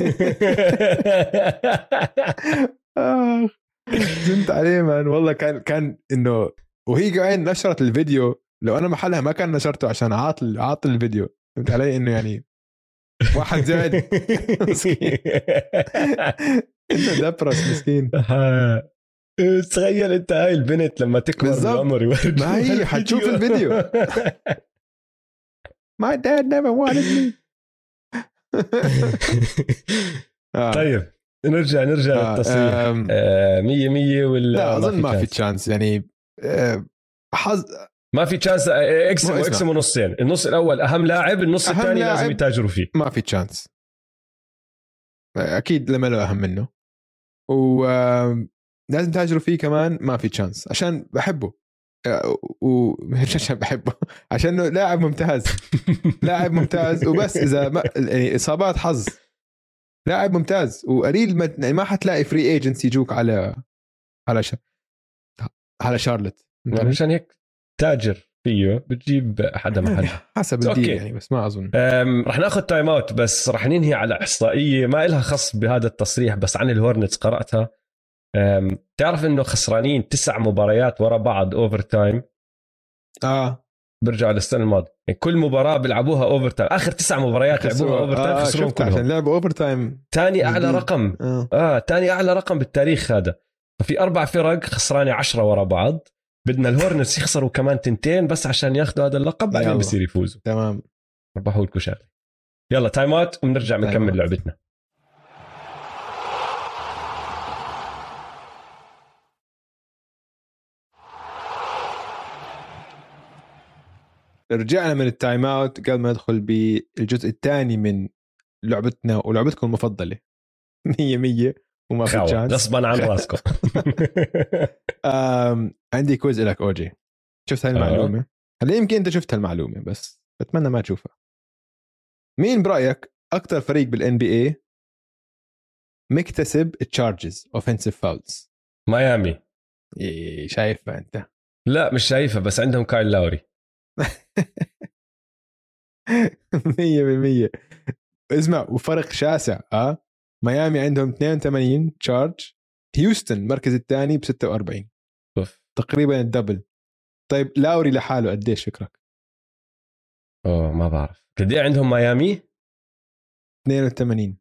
آه زنت عليه مان. والله كان كان إنه وهي كمان نشرت الفيديو. لو أنا محلها ما كان نشرته عشان عاطل عاطل الفيديو. فهمت علي إنه يعني واحد زعل. مسكين. إنه دبرس مسكين. ها. تخيل انت هاي البنت لما تكبر. بالعمر ما هي حتشوف الفيديو. My dad never wanted me آه. طيب نرجع نرجع آه، للتصريح آه، مية مية ولا لا أظن ما في؟ chance يعني آه، حظ ما في chance اقسم ما اسمع. اقسموا نصين النص الأول أهم لاعب النص الثاني. لازم يتاجروا فيه ما في chance أكيد لما له أهم منه ولازم تتاجروا فيه كمان ما في chance عشان بحبه. آه، ومش عشان بحبه. عشان إنه لاعب ممتاز. لاعب ممتاز. وبس إذا ما يعني إصابات حظ. لاعب ممتاز. وقليل ما يعني ما حتلاقي free agents يجوك على على ش... على شارلت مشان هيك تاجر فيه بتجيب حدا محل حسب okay. ال deal يعني بس ما أظن. رح ناخذ time out بس رح ننهي على إحصائية ما إلها خص بهذا التصريح بس عن ال Hornets قرأتها. تعرف إنه خسرانين تسع مباريات ورا بعض overtime آه. برجعوا للسنة الماضية. يعني كل مباراة بيلعبوها overtime آخر تسع مباريات لعبوها overtime آه خسروهم شفت عشان كلهم. لعبوا overtime ثاني أعلى. رقم. آه. آه ثاني أعلى رقم بالتاريخ هذا. ففي أربع فرق خسرانة عشرة ورا بعض. بدنا ال Hornets يخسروا كمان تنتين بس عشان ياخذوا هذا اللقب بعدين. بصير يفوزوا. تمام. ربحوا لكم شغلة. يلا time out وبنرجع بنكمل. لعبتنا. رجعنا من ال time out قبل ما ندخل بالجزء الثاني من لعبتنا ولعبتكم المفضلة. 100 100 وما في chance غصبا عن راسكم. آم، عندي quiz لك أوجي. شفت هاي المعلومه هلا يمكن أنت شفت هالمعلومة بس بتمنى ما تشوفها. مين برأيك أكثر فريق بال NBA مكتسب charges offensive fouls ميامي. شايفها أنت. لا مش شايفها بس عندهم كايل لاوري 100% اسمع وفرق شاسع آه؟ ميامي عندهم 82 charge هيوستن المركز الثاني ب 46 أوف. تقريبا ال double. طيب لاوري لحاله قديش؟ فكرك؟ أوه ما بعرف. قد إيه عندهم ميامي؟ 82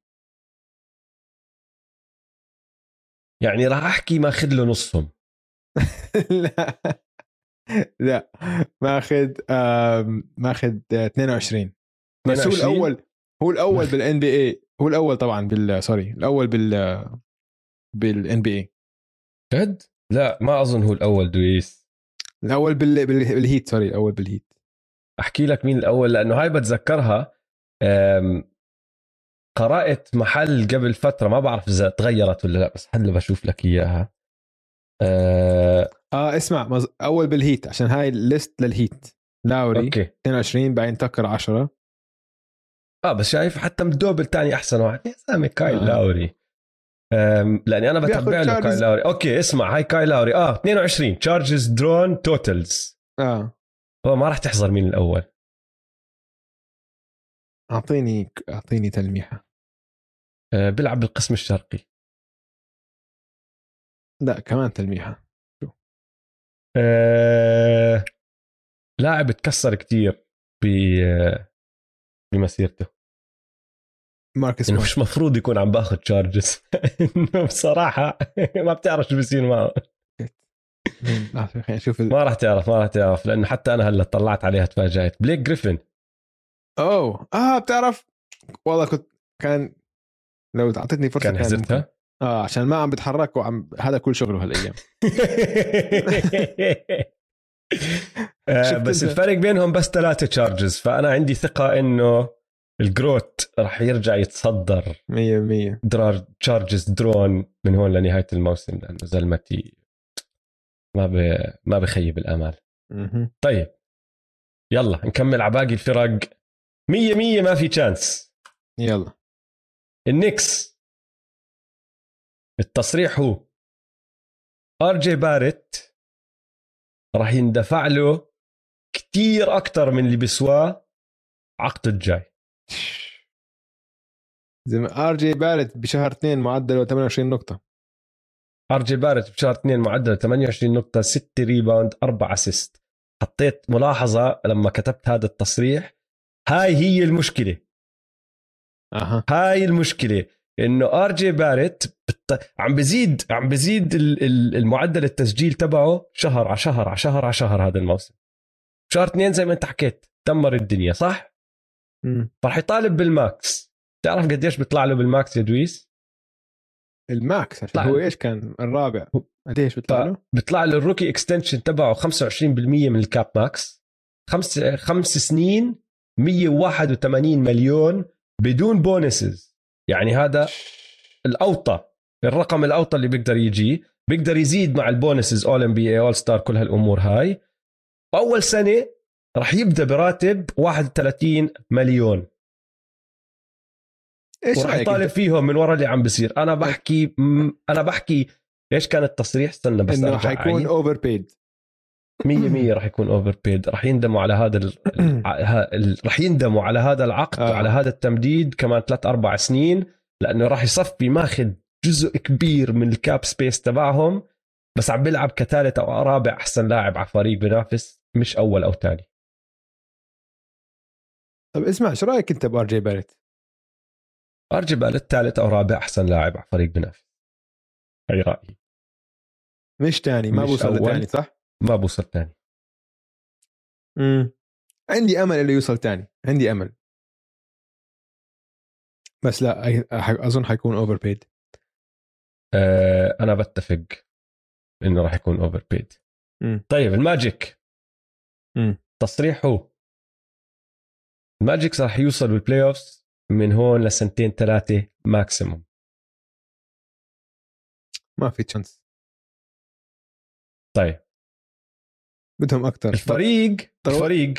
يعني راح أحكي ماخذ له نصهم. لا. لا ماخذ ماخذ آه، 22 بس هو 22 الأول هو الأول بال NBA هو الأول طبعا بال sorry الأول بال بال NBA جد؟ لا ما أظن هو الأول دويس الأول بال... بال... بال Heat sorry الأول بال Heat أحكي لك مين الأول لأنه هاي بتذكرها أم، قرأت محل قبل فترة ما بعرف إذا تغيرت ولا لا بس هلا بشوف لك إياها. أه، آه اسمع مز... أول بال Heat عشان هاي ال list لل Heat. لاوري okay. 22 بعدين تكر 10 آه بس شايف حتى مدوبل تاني أحسن واحد. يا زلمة كايل آه. آه. لاوري لأني أنا بتبع له. كايل لاوري. okay اسمع هاي كايل لاوري. آه 22 charges drawn totals آه. هو ما راح تحضر مين الأول. أعطيني أعطيني تلميحة. أه بيلعب بالقسم الشرقي. لا كمان تلميحة. أه لاعب تكسر كتير ب آه، بمسيرته. ماركوس سمارت مش مفروض يكون عم باخذ charges إنه بصراحة ما بتعرف شو بصير معه. نشوف ال- ما راح تعرف ما راح تعرف لأنه حتى أنا هلأ طلعت عليها تفاجأت. بليك جريفن. أوه. آه بتعرف؟ والله كنت كان لو اعطيتني فرصة كان ممكن. آه عشان ما عم بتحرك وعم هذا كل شغله هالايام. آه، بس؟ الفرق بينهم بس ثلاثة charges فأنا عندي ثقة إنه ال GROAT راح يرجع يتصدر. 100% درار charges drawn من هون لنهاية الموسم لأنه زلمتي ما ب... ما بخيب الآمال. طيب. يلا نكمل على باقي الفرق. مية مية ما في chance يلا. ال Knicks. التصريح هو. آر جي باريت راح يندفع له كتير أكثر من اللي بيسواه عقده الجاي. زي ما آر جي باريت بشهر اثنين معدله 28 نقطة. آر جي باريت بشهر 2 معدل 28 نقطة 6 rebound 4 assist. حطيت ملاحظة لما كتبت هذا التصريح. هاي هي المشكلة. أها. هاي المشكلة. إنه آر جي باريت بت... عم بزيد عم بزيد ال- ال- المعدل التسجيل تبعه شهر على شهر على شهر على شهر هذا الموسم. شهر اثنين زي ما انت حكيت دمر الدنيا صح. فرح يطالب بال max. تعرف قديش بيطلع له بال max يا دويس؟ ال max عشان طلع هو. إيش كان؟ الرابع. قديش بيطلع له؟ بيطلع له ال rookie extension تبعه 25% من ال cap max. خمس خمس سنين 181 مليون بدون bonuses. يعني هذا الأوطى الرقم الأوطى اللي بيقدر يجي بيقدر يزيد مع ال bonuses All NBA All Star كل هالأمور هاي. اول سنة راح يبدأ براتب 31 مليون. إيش رأيك يطالب؟ فيهم من ورا اللي عم بيصير. أنا بحكي م- أنا بحكي إيش كان التصريح؟ استنى بس إنه حيكون. overpaid 100% راح يكون overpaid راح يندموا على هذا ال... راح يندموا على هذا العقد آه. وعلى هذا التمديد كمان ثلاث أربع سنين لأنه راح يصفي ماخذ جزء كبير من ال cap space تبعهم بس عم بيلعب كثالث أو رابع أحسن لاعب على فريق بينافس مش أول أو ثاني طب اسمع شو رأيك أنت بآر جي باريت؟ آر جي باريت الثالث أو رابع أحسن لاعب على فريق بينافس هي رايي مش تاني ما بوصل أول. لتاني صح؟ ما بوصل ثاني امم عندي أمل إنه يوصل تاني. عندي أمل. بس لا أظن حيكون overpaid آه أنا بتفق إنه راح يكون overpaid. طيب ال Magic. مم. تصريح هو ال Magic راح يوصل بال playoffs من هون لسنتين ثلاثة maximum ما في chance طيب. بدهم أكثر الفريق الفريق.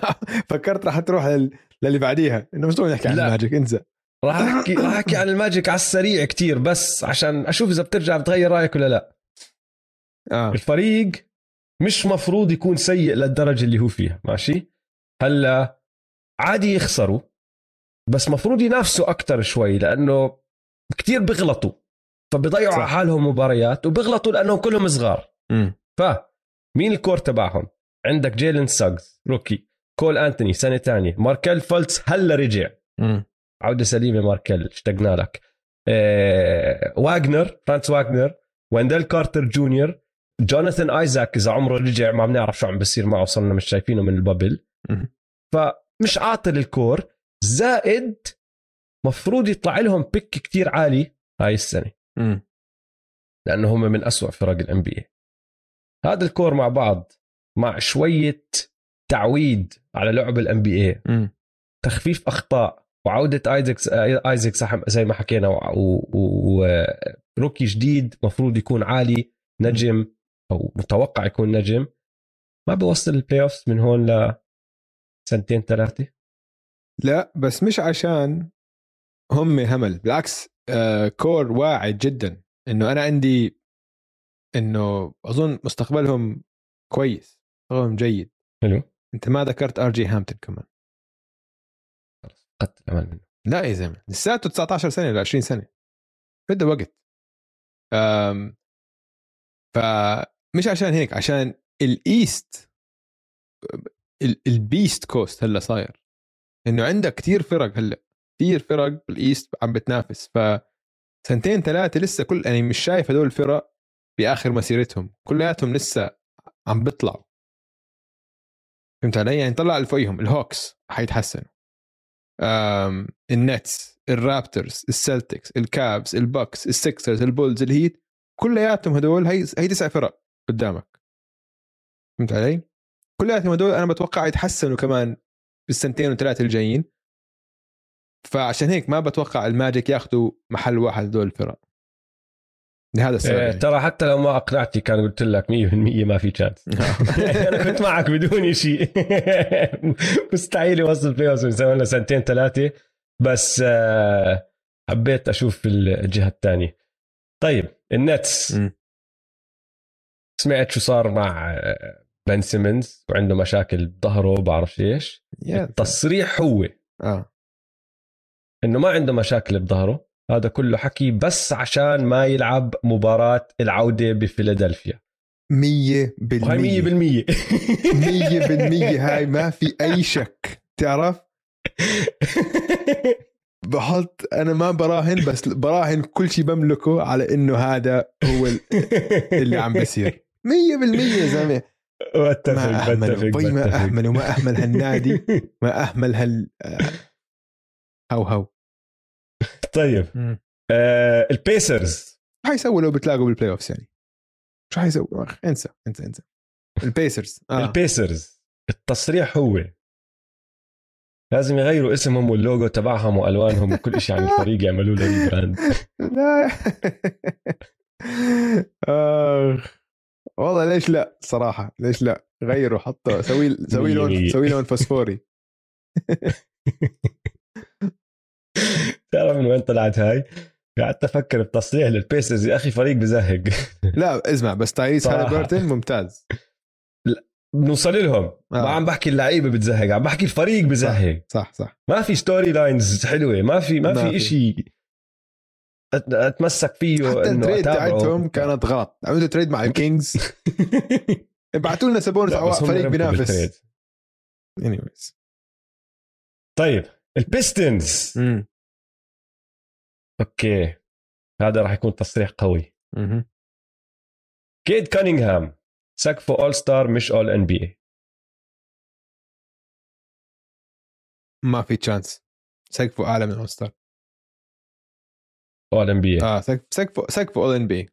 فكرت راح تروح لل... للي بعديها. إنه مش نحكي عن. ال Magic انسى. راح احكي راح أحكي عن ال Magic على السريع كتير بس عشان أشوف إذا بترجع بتغير رأيك ولا لا. آه. الفريق مش مفروض يكون سيء للدرجة اللي هو فيها ماشي؟ هلأ عادي يخسروا بس مفروض ينافسوا أكثر شوي لأنه كتير بيغلطوا فبيضيعوا. على حالهم مباريات وبيغلطوا لأنهم كلهم صغار. مم. فمين ال core تبعهم عندك Jalen Suggs rookie Cole Anthony سنه ثانية Markelle Fultz هلا رجع مم. عودة سليمة Markelle اشتقنا لك آه، Wagner Franz Wagner Wendell Carter Junior Jonathan Isaac إذا عمره رجع ما بنعرف شو عم بيصير معه صرنا مش شايفينه من ال bubble. فمش عاطل ال core زائد مفروض يطلع لهم pick كتير عالي هاي السنة. لأنه هم من أسوأ فرق ال NBA هذا ال core مع بعض مع شوية تعويد على لعب ال NBA. تخفيف أخطاء وعودة Isaac's Isaac صح زي ما حكينا و rookie جديد مفروض يكون عالي نجم أو متوقع يكون نجم. ما بوصل ال playoff من هون لسنتين ثلاثة؟ لا بس مش عشان هم همل بالعكس آه core واعد جدا. إنه أنا عندي إنه أظن مستقبلهم كويس مستقبلهم جيد. حلو. أنت ما ذكرت RJ Hampton كمان. قد الأمل منه. لا يا زلمة لساته 19 سنة ولا 20 سنة. بده وقت. أم فمش عشان هيك عشان ال East ال- ال East Coast هلأ صاير. إنه عندك كتير فرق هلأ كتير فرق بال East عم بتنافس. ف سنتين ثلاثة لسه كل يعني مش شايف هدول الفرق باخر مسيرتهم. كلياتهم لسه عم بيطلعوا فهمت علي؟ يعني طلع اللي فوقيهم ال Hawks حيتحسنوا. النتس الرابترز السلتكس الكابز البوكس السكسرز البولز الهيت كلياتهم هدول هي هي تسع فرق قدامك. فهمت علي؟ كلياتهم هدول أنا بتوقع يتحسنوا كمان بالسنتين وثلاثه الجايين. فعشان هيك ما بتوقع ال Magic ياخذوا محل واحد هدول الفرق. لهذا السبب إيه، يعني. ترى حتى لو ما اقنعتني كان قلت لك 100% ما في chance أنا كنت معك بدون شيء. مستحيل يوصل playoff لنا سنتين ثلاثة. بس آه، حبيت أشوف الجهة الثانية. طيب ال Nets. سمعت شو صار مع آه، Ben Simmons؟ وعنده مشاكل بظهره بعرفش إيش. التصريح هو آه. إنه ما عنده مشاكل بظهره. هذا كله حكي بس عشان ما يلعب مباراة العودة بفيلادلفيا. 100% وهي 100% 100% هاي ما في أي شك. تعرف؟ بحط أنا ما براهن بس براهن كل شيء بملكه على إنه هذا هو ال- اللي عم بيصير. 100% يا زلمة. ما بتفق بتفق بي ما. أهمل وما أهمل هالنادي ما أهمل هال آه، هو هو طيب. آه البيسرز. شو حيسووا لو بتلاقوا بال playoffs يعني؟ شو حيسووا؟ أخ، انسى انسى انسى. ال Pacers. آه. ال Pacers. التصريح هو لازم يغيروا اسمهم واللوجو تبعهم وألوانهم وكل شيء عن الفريق يعملوا له rebrand لا. أخ والله ليش لا؟ صراحة ليش لا؟ غيروا حطوا سوي سوي لون. سوي لون فوسفوري. تعرف من وين طلعت هاي؟ قعدت أفكر بتصريح لل Pacers يا أخي فريق بزهق لا اسمع بس صراحة. Haliburton ممتاز بنوصل لهم آه. ما عم بحكي اللعيبة بتزهق عم بحكي الفريق بزهق صح صح ما في storylines حلوة ما في ما, ما في. شيء أتمسك فيه حتى ال trade. تاعتهم كانت غلط عملوا trade مع ال Kings ابعتوا لنا بس هم فريق بينافس anyways طيب ال Pistons. okay. هذا راح يكون تصريح قوي. Cade Cunningham سقفه all star مش all NBA ما في chance سقفه أعلى من all star. all NBA آه سقف سقفه سقفه all NB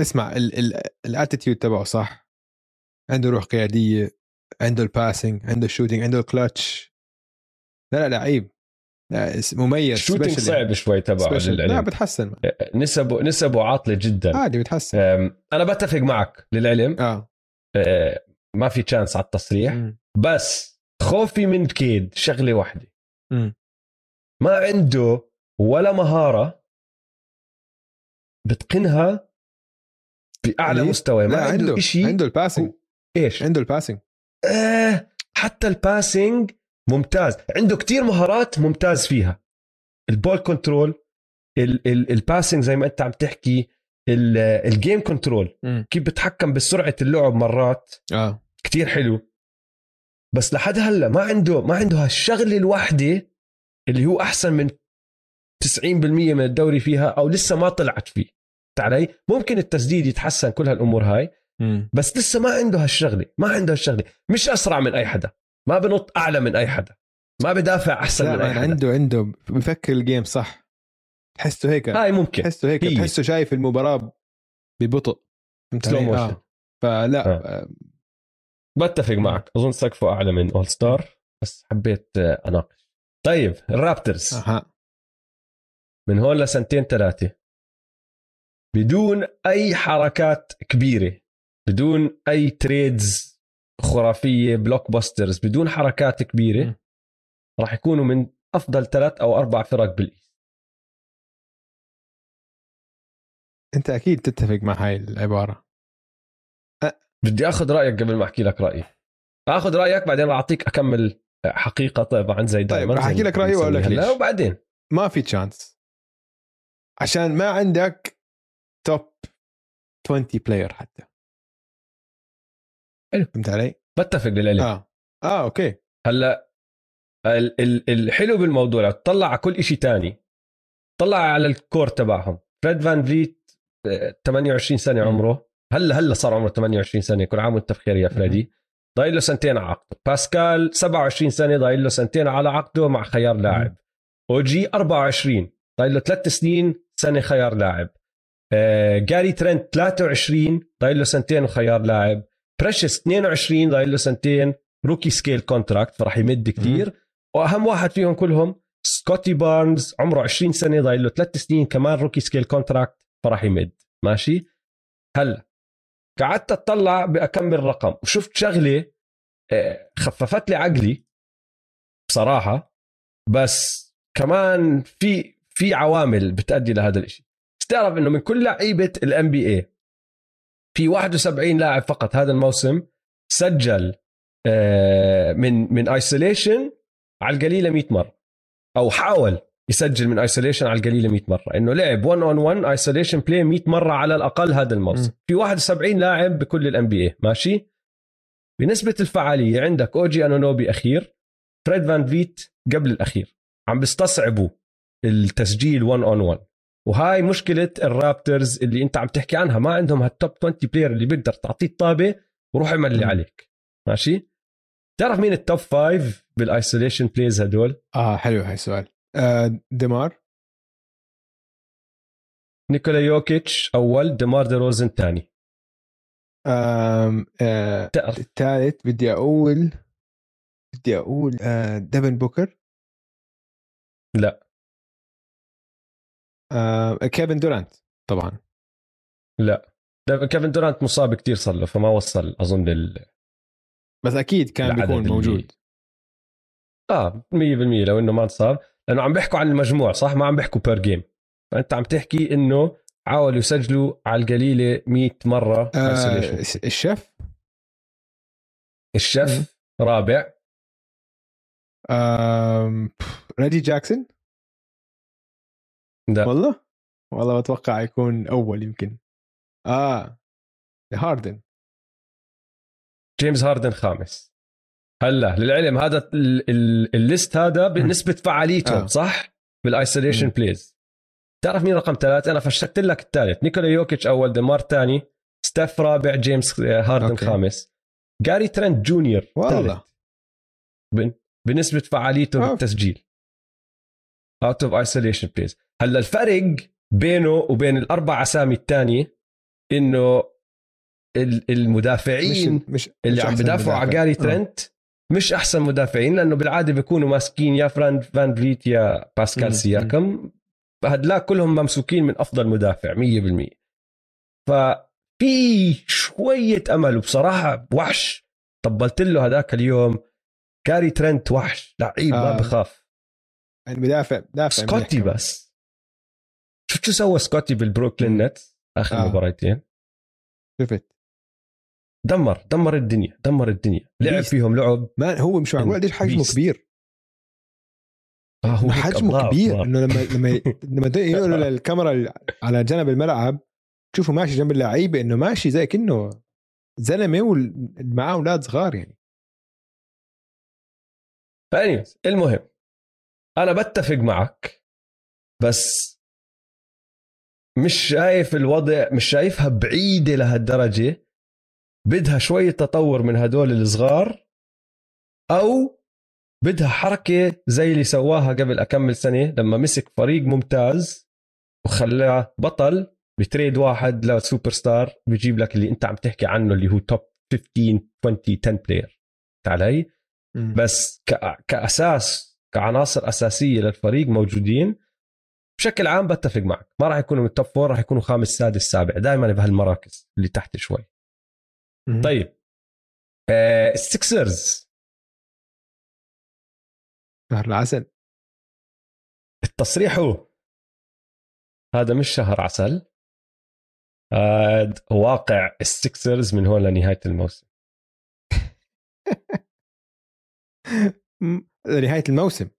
اسمع ال ال ال attitude تبعه صح. عنده روح قيادية عنده ال passing عنده ال shooting عنده الكلتش لا لا لعيب. مميز ال shooting special صعب شوي تبعه special. لا للعلم بتحسن نسبه نسبه عاطلة جدا. عادي بتحسن. أنا بتفق معك للعلم. آه. أه، ما في chance على التصريح. مم. بس خوفي من كيد شغلة واحدة. ما عنده ولا مهارة بتقنها باعلى ليه؟ مستوى. ما عنده, عنده شيء عنده ال passing إيش؟ عنده ال passing آه حتى ال passing ممتاز. عنده كتير مهارات ممتاز فيها. ال ball control ال- ال- ال passing زي ما انت عم تحكي ال- ال game control. كيف بتحكم بسرعة اللعب مرات؟ آه. كتير حلو. بس لحد هلأ ما عنده ما عنده هالشغلة الواحده اللي هو أحسن من 90% من الدوري فيها أو لسه ما طلعت فيه. علي ممكن التسديد يتحسن كل هالأمور هاي. بس لسه ما عنده هالشغلة ما عنده هالشغلة. مش أسرع من أي حدا. ما بنط أعلى من أي حدا. ما بدافع أحسن من أي حدا. عنده عنده بفكر ال game صح. تحسه هيك. هاي ممكن. تحسه هيك هي. تحسه شايف المباراة ببطء. slow؟ motion آه. فلا آه. آه. بتفق معك. أظن سقفه أعلى من all star بس حبيت آه، أناقش. طيب ال Raptors. أها. من هون لسنتين ثلاثة. بدون أي حركات كبيرة. بدون أي trades خرافية blockbusters بدون حركات كبيرة. راح يكونوا من أفضل ثلاث أو أربع فرق بال East أنت أكيد تتفق مع هاي العبارة. بدي آخذ رأيك قبل ما أحكي لك رأيي. آخذ رأيك بعدين راح أعطيك أكمل حقيقة طبعا زي طيب، دائما راح زي أحكي ما لك رأيي وأقول لك ليش. وبعدين. ما في chance عشان ما عندك top 20 player حتى. حلو. فهمت علي؟ بتفق للعلم آه. آه okay. هلأ ال- ال- الحلو بالموضوع تطلع على كل شيء تاني. طلع على ال core تبعهم. فريد فان فيت 28 سنة مم. عمره. هلأ هلأ صار عمره 28 سنة كل عام وانت بخير يا فريدي. ضايل له سنتين على عقده. باسكال 27 سنة ضايل له سنتين على عقده مع خيار لاعب. أوجي 24 ضايل له ثلاث سنين سنة خيار لاعب. آه، جاري ترنت 23 ضايل له سنتين وخيار لاعب. بريشس 22 ضايل له سنتين rookie scale contract فراح يمد كثير وأهم واحد فيهم كلهم سكوتي بارنز عمره 20 سنة ضايل له ثلاث سنين كمان rookie scale contract فراح يمد. ماشي؟ هلا قعدت أطلع باكمل رقم وشفت شغلة آه، خففت لي عقلي بصراحة. بس كمان في في عوامل بتأدي لهذا الشيء تعرف إنه من كل لعيبة ال NBA في 71 لاعب فقط هذا الموسم سجل آه، من من isolation على القليلة 100 مرة. أو حاول يسجل من isolation على القليلة 100 مرة. إنه لعب 1 on 1 isolation play 100 مرة على الأقل هذا الموسم. م. في 71 لاعب بكل ال NBA ماشي؟ بنسبة الفعالية عندك أوجي أنونوبي أخير فريد فان فيت قبل الأخير. عم بيستصعبوا التسجيل 1 on 1 وهاي مشكلة ال Raptors اللي انت عم تحكي عنها. ما عندهم هال top 20 player اللي بيقدر تعطيه الطابة وروح اعمل اللي. عليك. ماشي؟ تعرف مين ال top 5 بال isolation plays هدول؟ آه حلو هاي السؤال. آه ديمار؟ نيكولا يوكيتش أول ديمار دي روزن ثاني آه الثالث بدي أقول بدي أقول آه ديفن بوكر؟ لا. آه كيفن دورانت طبعا. لا. كيفن دورانت مصاب كتير صار له فما وصل أظن لل بس أكيد كان بيكون موجود. آه 100% لو إنه ما انصاب. لأنه عم بيحكوا عن المجموع صح؟ ما عم بيحكوا per game فأنت عم تحكي إنه حاولوا يسجلوا على القليلة 100 مرة آه. الشيف؟ الشيف رابع. آم، ريجي جاكسون؟ لا والله؟ والله بتوقع يكون أول يمكن. آه هاردن. جيمس هاردن خامس. هلا للعلم هذا ال- ال- ال list هذا بنسبه فعاليتهم آه. صح؟ بال isolation. plays تعرف مين رقم ثلاث أنا فشلت لك الثالث. نيكولا يوكيتش أول ديمار ثاني ستيف رابع جيمس هاردن okay. خامس. جاري ترنت جونيور والله. بنسبه فعاليته آه. بالتسجيل out of isolation plays هلا الفرق بينه وبين الأربع أسامي الثانية إنه ال- مش المدافعين مش اللي عم بدافعوا على. جاري آه. ترنت مش أحسن مدافعين لأنه بالعادة بيكونوا ماسكين يا فريد فان فليت يا. باسكال سياكم هدلاك كلهم ممسوكين من أفضل مدافع 100% ففي شوية أمل وبصراحة وحش طبلت له هذاك اليوم جاري ترنت وحش لعيب ما آه. بخاف يعني بدافع دافع منيح سكوتي. بس شفت شو سوى سكوتي بال Brooklyn. Nets آخر آه. مباراتين شفت دمر دمر الدنيا دمر الدنيا لعب beast. فيهم لعب ما هو مش معقول قديش حجمه beast. كبير آه هو حجمه كبير. إنه لما لما لما يقولوا للكاميرا على جنب الملعب تشوفوا ماشي جنب اللعيبة إنه ماشي زي كأنه زلمة ومعاه أولاد صغار يعني ف anyways المهم أنا بتفق معك بس مش شايف الوضع مش شايفها بعيدة لهالدرجة. بدها شوية تطور من هدول الصغار أو بدها حركة زي اللي سواها قبل أكمل سنة لما مسك فريق ممتاز وخلاه بطل ب trade واحد لسوبر ستار بيجيب لك اللي أنت عم تحكي عنه اللي هو top 15 20 10 player علي؟ بس ك... كأساس كعناصر أساسية للفريق موجودين. بشكل عام بتفق معك. ما راح يكونوا من ال top four راح يكونوا خامس سادس سابع. دائما بهالمراكز اللي تحت شوي. طيب. آه ال Sixers شهر العسل. التصريح هو. هذا مش شهر عسل. هذا واقع ال Sixers من هون لنهاية الموسم. لنهاية الموسم.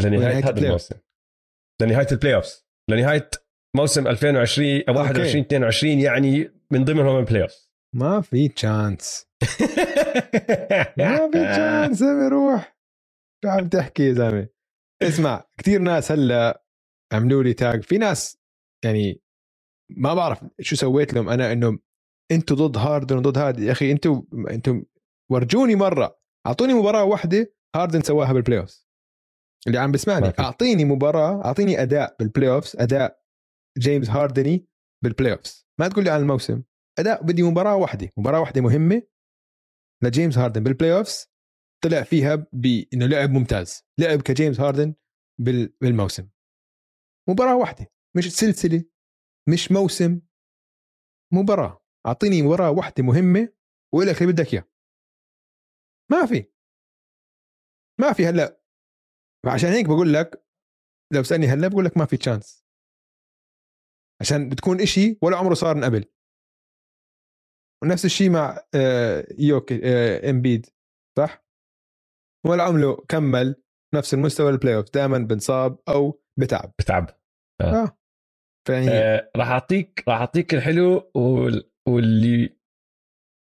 لنهاية هذا. الموسم. لنهاية ال playoff لنهاية موسم 2020 أو 21 22 يعني من ضمنهم ال playoff ما في chance ما في chance زلمة روح. شو عم تحكي يا زلمة؟ اسمع كثير ناس هلا عملوا لي tag في ناس يعني ما بعرف شو سويت لهم. أنا إنه أنتوا ضد هاردن وضد هذا يا أخي أنتوا أنتوا ورجوني مرة. أعطوني مباراة واحدة هاردن سواها بال playoff اللي عم بسمعني أعطيني مباراة أعطيني أداء بال playoff أداء جيمس هاردن بال playoff ما تقول لي عن الموسم. أداء بدي مباراة واحدة مباراة واحدة مهمة لجيمس هاردن بال playoff طلع فيها بانه لعب ممتاز لعب كجيمس هاردن بالموسم. مباراة واحدة مش سلسلة مش موسم مباراة. أعطيني مباراة واحدة مهمة ولك اللي بدك إياه. ما في. ما في هلأ فعشان هيك بقول لك لو سألني هلا بقول لك ما في chance عشان بتكون إشي ولا عمره صار من قبل. ونفس الشيء مع آه، جويل امبيد آه، صح؟ ولا عمره كمل نفس المستوى ال playoff دائما بنصاب أو بتعب. بتعب. آه, آه. فيعني آه راح أعطيك راح أعطيك الحلو واللي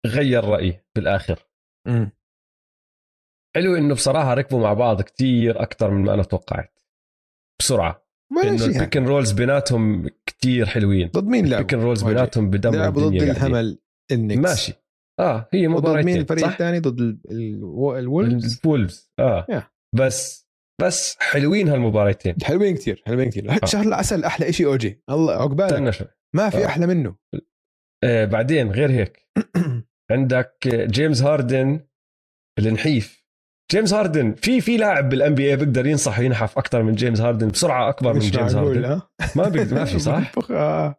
غير رأيي بالاخر م. حلو إنه بصراحة ركبوا مع بعض كتير أكثر من ما أنا توقعت. بسرعة. إنه ال pick and rolls بيناتهم كتير حلوين. ضد مين لعبوا؟ ال pick and rolls بيناتهم بدمروا لعبوا ضد الهمل ال Knicks. ماشي. آه هي مباراة ضد مين الفريق الثاني؟ ضد ال Wolves؟ ال Wolves. آه. Yeah. بس بس حلوين هالمباراتين. حلوين كثير حلوين كثير آه. شهر العسل أحلى شيء اوجي الله عقبالك ما في آه. أحلى منه. آه بعدين غير هيك. عندك جيمس هاردن النحيف. جيمس هاردن في في لاعب بال NBA بيقدر ينصح وينحف أكثر من جيمس هاردن بسرعة أكبر من جيمس هاردن. ما بيقدر ما في صح؟ آه.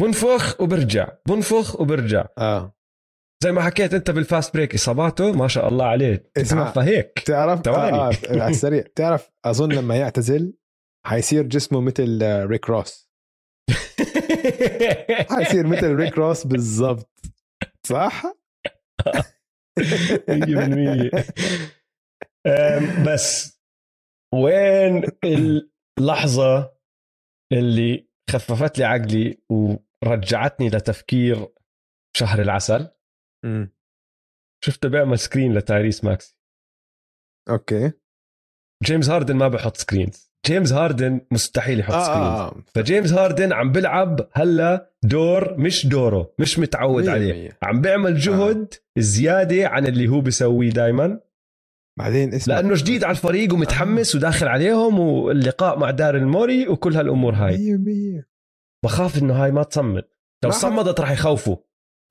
بنفخ وبرجع بنفخ وبرجع. آه. زي ما حكيت أنت بال fast break إصاباته ما شاء الله عليه اسمع فهيك تعرف ثواني. آه آه على السريع. تعرف أظن لما يعتزل حيصير جسمه مثل ريك روس حيصير مثل ريك روس بالضبط. صح؟ 100% بس وين اللحظة اللي خففت لي عقلي ورجعتني لتفكير شهر العسل؟ شفته بيعمل screen لتايريس ماكسي. okay. جيمس هاردن ما بحط screens. جيمس هاردن مستحيل يحط آه آه آه. فجيمس هاردن عم بلعب هلا دور مش دوره مش متعود عليه مية. عم بيعمل آه. جهد آه. زيادة عن اللي هو بيسويه دائما بعدين اسمع لأنه جديد على الفريق ومتحمس آه. وداخل عليهم واللقاء مع داريل موري وكل هالأمور هاي مية مية. بخاف إنه هاي ما تصمد لو صمدت راح يخوفوا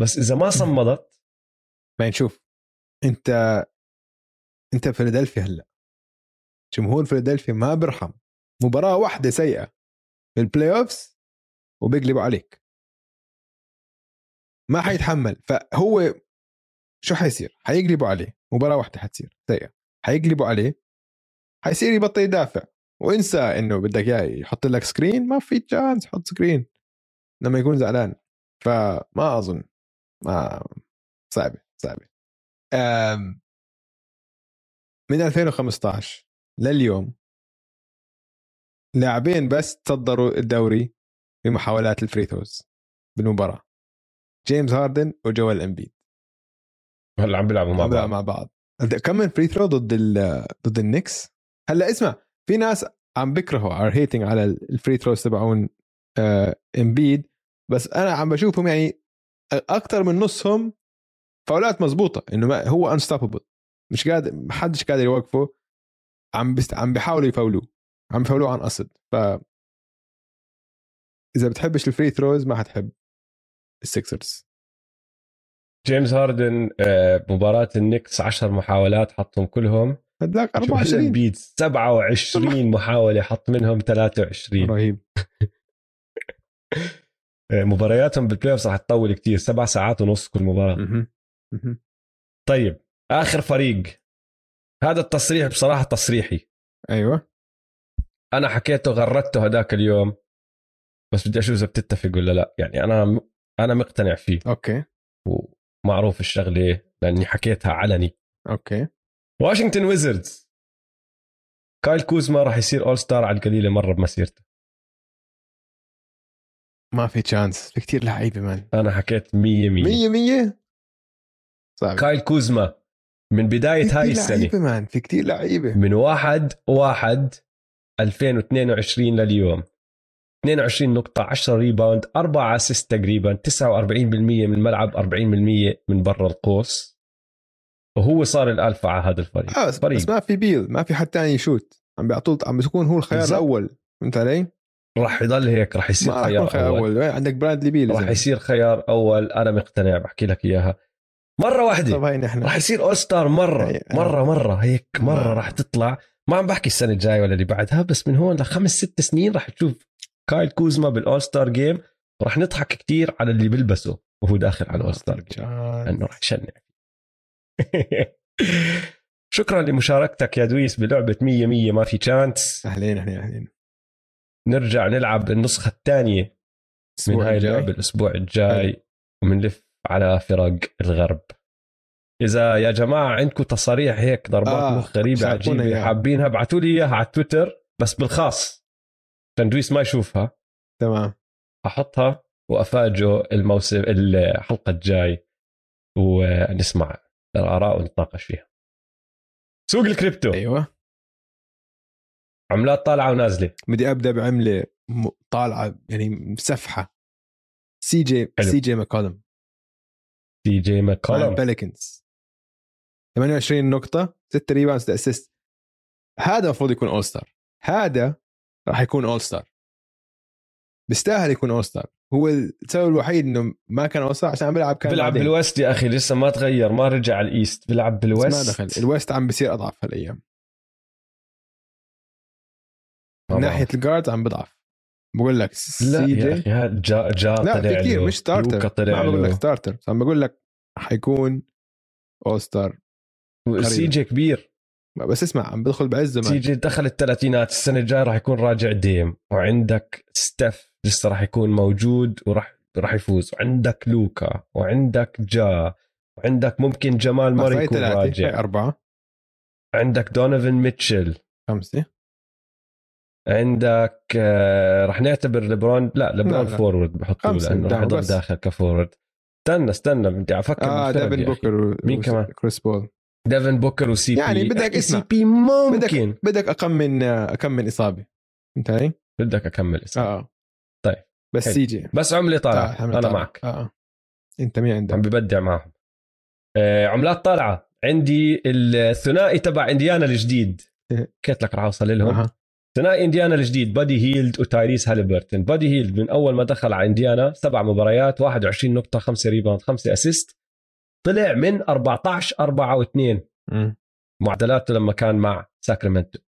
بس إذا ما صمدت ما نشوف انت أنت فيلادلفيا هلا جمهور فيلادلفيا ما بيرحم مباراة واحدة سيئة في ال playoffs وبيقلبوا عليك. ما حيتحمل. فهو شو حيصير؟ حيقلبوا عليه. مباراة واحدة حتصير سيئة. حيقلبوا عليه. حيصير يبطل يدافع. وانسى إنه بدك إياه يحط لك screen ما في chance يحط screen لما يكون زعلان. فما أظن. ما صعبة صعبة. من 2015 لليوم لاعبين بس تصدروا الدوري في محاولات ال free throws بالمباراة. جيمس هاردن وجويل إمبيد. هلا عم بيلعبوا مع بعض. مع بعض. كم من free throw ضد ضد ال Knicks هلا اسمع في ناس عم بكرهوا are hating على ال free throws تبعون إمبيد. بس أنا عم بشوفهم يعني أكثر من نصهم فاولات مزبوطة إنه هو unstoppable مش قادر ما حدش قادر يوقفه. عم بست... عم بيحاولوا يفاولوه. عم يفاولوه عن قصد. ف إذا بتحبش ال free throws ما حتحب ال Sixers جيمس هاردن مباراة ال Knicks 10 محاولات حطهم كلهم. هداك 24 بيت 27 محاولة حط منهم 23 رهيب. آه، مبارياتهم بال playoff رح تطول كثير سبع ساعات ونص كل مباراة. طيب آخر فريق. هذا التصريح بصراحة تصريحي. أيوه. أنا حكيته غردته هذاك اليوم. بس بدي أشوف إذا بتتفق ولا لا. يعني أنا أنا مقتنع فيه. أوكي. ومعروف الشغلة لأني حكيتها علني. أوكي. واشنطن Wizards كايل كوزما راح يصير all star على القليلة مرة بمسيرته. ما في chance في كثير لعيبة man أنا حكيت 100 100 100 100 صعب. كايل كوزما من بداية هاي man في كثير لعيبة. من واحد واحد 2022 لليوم. 22 نقطة 10 rebound 4 assist تقريبا 49% من الملعب 40% من برا القوس. وهو صار الالفا على هذا الفريق. آه بس, فريق. بس ما في بيل ما في حد تاني يشوت عم بيعطوه عم بيكون هو الخيار. الأول. فهمت علي؟ راح يضل هيك راح يصير خيار خيار أول, أول. عندك برادلي بيل راح. يصير خيار أول. أنا مقتنع بحكي لك إياها. مرة واحدة. طب هاي نحن. راح يصير all star مرة. هي- آه. مرة مرة. هيك مرة راح تطلع. ما عم بحكي السنة الجاية ولا اللي بعدها بس من هون لخمس ست سنين راح تشوف كايل كوزما بال all star game راح نضحك كتير على اللي بلبسه وهو داخل على ال all star game لأنه راح يشنع. شكرا لمشاركتك يا دويس بلعبة 100 100 ما في chance أهلين أهلين أهلين. نرجع نلعب النسخة الثانية من هاي. اللعبة الأسبوع الجاي ومنلف على فرق الغرب. إذا يا جماعة عندكم تصاريح هيك ضربات آه، مخ غريبة عجيبة. حابينها ابعتوا لي إياها على تويتر بس بالخاص عشان دويس ما يشوفها. تمام. أحطها وافاجئه الموسم الحلقة الجاي ونسمع الآراء ونتناقش فيها. سوق الكريبتو. أيوه. عملات طالعة ونازلة. بدي أبدأ بعملة طالعة يعني مسفحه CJ حلو. CJ ماكولم. CJ ماكولم. ال Pelicans 28 نقطة 6 rebound 6 assist هذا المفروض يكون all star هذا راح يكون all star بيستاهل يكون all star هو السبب الوحيد إنه ما كان all star عشان عم بيلعب كان بيلعب. بال West يا أخي لسه ما تغير ما رجع على ال East بيلعب بس بال West ما دخل. ال West عم بصير أضعف هالأيام. من. ناحية الجاردز عم بضعف. بقول لك لا يا أخي هذا جا جا لا طلع كثير مش ستارتر ما عم بقول لك. ستارتر عم بقول لك حيكون اول ستار سي جي كبير بس اسمع عم بدخل بعزه سي مان. جي دخل الثلاثينات السنة الجاية راح يكون راجع ديم وعندك ستيف لسه راح يكون موجود وراح راح يفوز وعندك لوكا وعندك جا وعندك ممكن جمال ماري يكون راجع أربعة عندك دونيفن ميتشل خمسة عندك آه، راح نعتبر ليبرون لا ليبرون لا، لا. فورورد خمسة لأنه داون يضل. داخل كفورورد استنى استنى بدي أفكر آه ديفن. بوكر و... مين كمان؟ كريس بول ديفن بوكر وسي يعني بي بدك احكي إسمع. سي بي ممكن بدك من أكم من إصابة فهمت علي؟ بدك اكمل اسم آه طيب. بس حلو. سي جي بس عملي طالعة أنا تعال. معك آه آه. أنت مين عم عندك؟ ببدع معهم آه عملات طالعة عندي الثنائي تبع إنديانا الجديد حكيت لك راح أوصل لهم أها. ثنائي إنديانا الجديد بادي هيلد وتايريس هاليبرتون بادي هيلد من أول ما دخل على إنديانا سبع مباريات 21 نقطة 5 rebound 5 assist طلع من 14 4 و2 مم. معدلاته لما كان مع ساكرامنتو.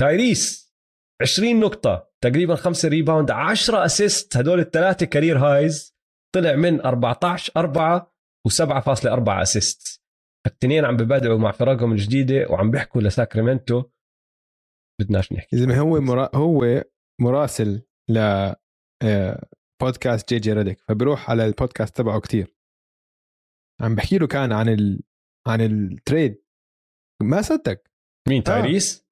تايريس 20 نقطة تقريبا 5 rebound 10 assist هدول الثلاثة career highs. طلع من 14 4 و7.4 assist. الاثنين عم ببدعوا مع فرقهم الجديدة وعم بيحكوا لساكرامنتو. بدناش نحكي. زلمه هو مرا... هو مراسل ل آه، بودكاست JJ ريدك فبروح على البودكاست تبعه كتير. عم بحكي له كان عن ال... عن ال trade. ما صدق. مين تايريس؟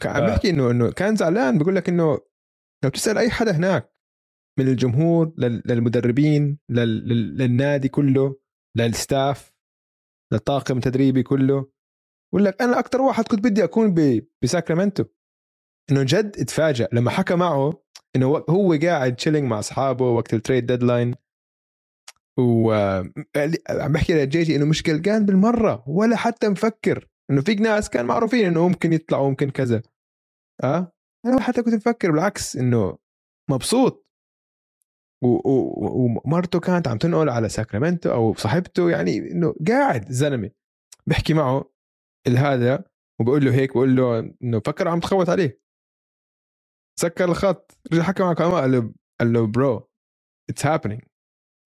كان عم آه. بحكي إنه إنه كان زعلان بيقول لك إنه لو تسال أي حدا هناك من الجمهور لل... للمدربين لل... لل... للنادي كله لل staff للطاقم التدريبي كله بقول لك أنا أكثر واحد كنت بدي أكون ب... بساكرامنتو. إنه جد اتفاجأ لما حكى معه إنه هو قاعد chilling مع أصحابه وقت ال trade deadline وعم بحكي ل JJ إنه مش قلقان بالمرة ولا حتى مفكر إنه في ناس كان معروفين إنه ممكن يطلعوا ممكن كذا. آه؟ أنا حتى كنت مفكر بالعكس إنه مبسوط. و- و- ومرته كانت عم تنقل على ساكرامنتو أو صاحبته يعني إنه قاعد زلمة. بحكي معه هذا وبقول له هيك بقول له إنه فكر عم تخوت عليه. سكر الخط رجع حكى معه قال له قال له bro it's happening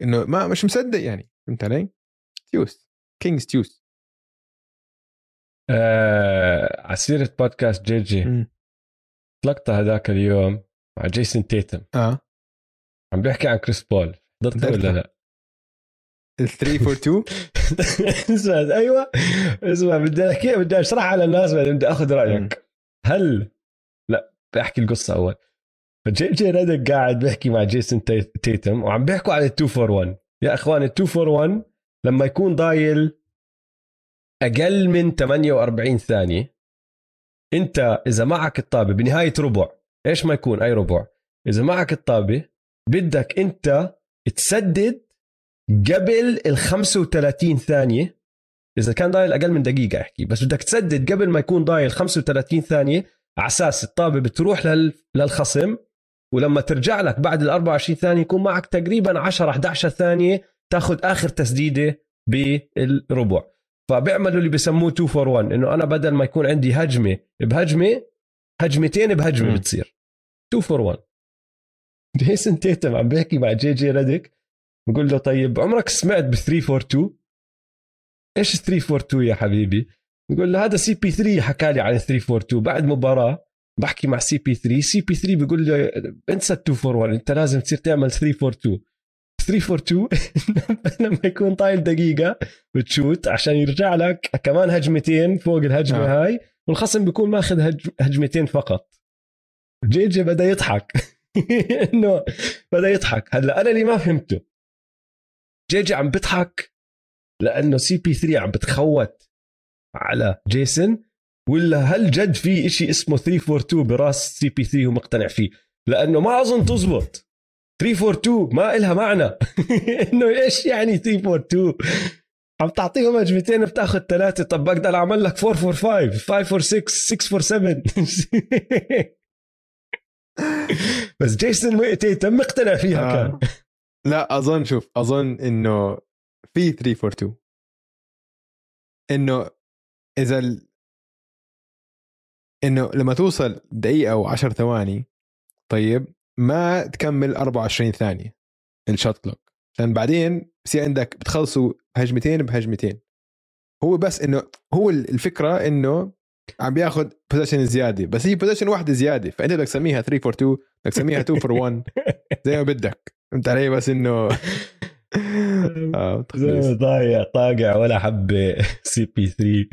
إنه ما مش مصدق يعني فهمت علي؟ تيوس Kings تيوس. آه على سيرة بودكاست جي جي طلقتها هذاك اليوم مع جيسون تيتم. آه. عم بيحكي عن كريس بول. حضرتها ولا. لا؟ ال 3 4 2 اسمع أيوه. اسمع بدي أحكي بدي اشرح على الناس بعدين بدي أخذ رأيك. هل لا بدي أحكي القصة أول. فجي جي ريدك قاعد بيحكي مع جيسون تي- تيتم وعم بيحكوا على ال 2 for 1 يا اخوان ال 2 for 1 لما يكون ضايل أقل من 48 ثانية أنت إذا معك الطابة بنهاية ربع إيش ما يكون؟ أي ربع. إذا معك الطابة بدك أنت تسدد قبل ال 35 ثانية. إذا كان ضايل أقل من دقيقة احكي بس بدك تسدد قبل ما يكون ضايل 35 ثانية على أساس الطابة بتروح لل... للخصم. ولما ترجع لك بعد ال 24 ثانية يكون معك تقريبا 10 11 ثانية تاخذ آخر تسديدة بالربع. فبيعملوا اللي بسموه 2 for 1 إنه أنا بدل ما يكون عندي هجمة بهجمة هجمتين بهجمة م. بتصير. 2 for 1 جيسون تيتم عم بيحكي مع جي جي ريدك بقول له طيب عمرك سمعت ب 3 4 2 إيش 3 4 2 يا حبيبي؟ بقول له هذا سي بي 3 حكى لي عن 3 4 2 بعد مباراة بحكي مع سي بي 3 سي بي 3 بيقول له انسى 2 4 1 انت لازم تصير تعمل 3 4 2 3 4 2 لما يكون طايل دقيقة بتشوت عشان يرجع لك كمان هجمتين فوق الهجمة آه. هاي. والخصم بيكون ماخذ هج... هجمتين فقط. جي جي بدأ يضحك. إنه بدأ يضحك. هلأ أنا اللي ما فهمته. جي جي عم بيضحك لأنه سي بي 3 عم بتخوت على جيسون. ولا هل جد في إشي اسمه 342 براس سي بي 3 ومقتنع فيه؟ لأنه ما أظن تزبط. 342 ما إلها معنى. إنه إيش يعني 342 عم تعطيهم هجمتين بتأخذ ثلاثة. طب بقدر أعمل لك 445 546 647 بس جيسون تيتم مقتنع فيها آه. كان. لا أظن شوف أظن إنه في 342 إنه إذا. إنه لما توصل دقيقة أو 10 ثواني طيب ما تكمل 24 ثانية ال shot clock عشان بعدين بصير عندك بتخلصوا بهجمتين بهجمتين. هو بس إنه هو الفكرة إنه عم بياخذ possession زيادة بس هي possession واحدة زيادة فأنت بدك تسميها 3 for 2 بدك تسميها 2 for 1 زي ما بدك. فهمت علي؟ بس إنه آه ضايع طاقع ولا حبة سي بي 3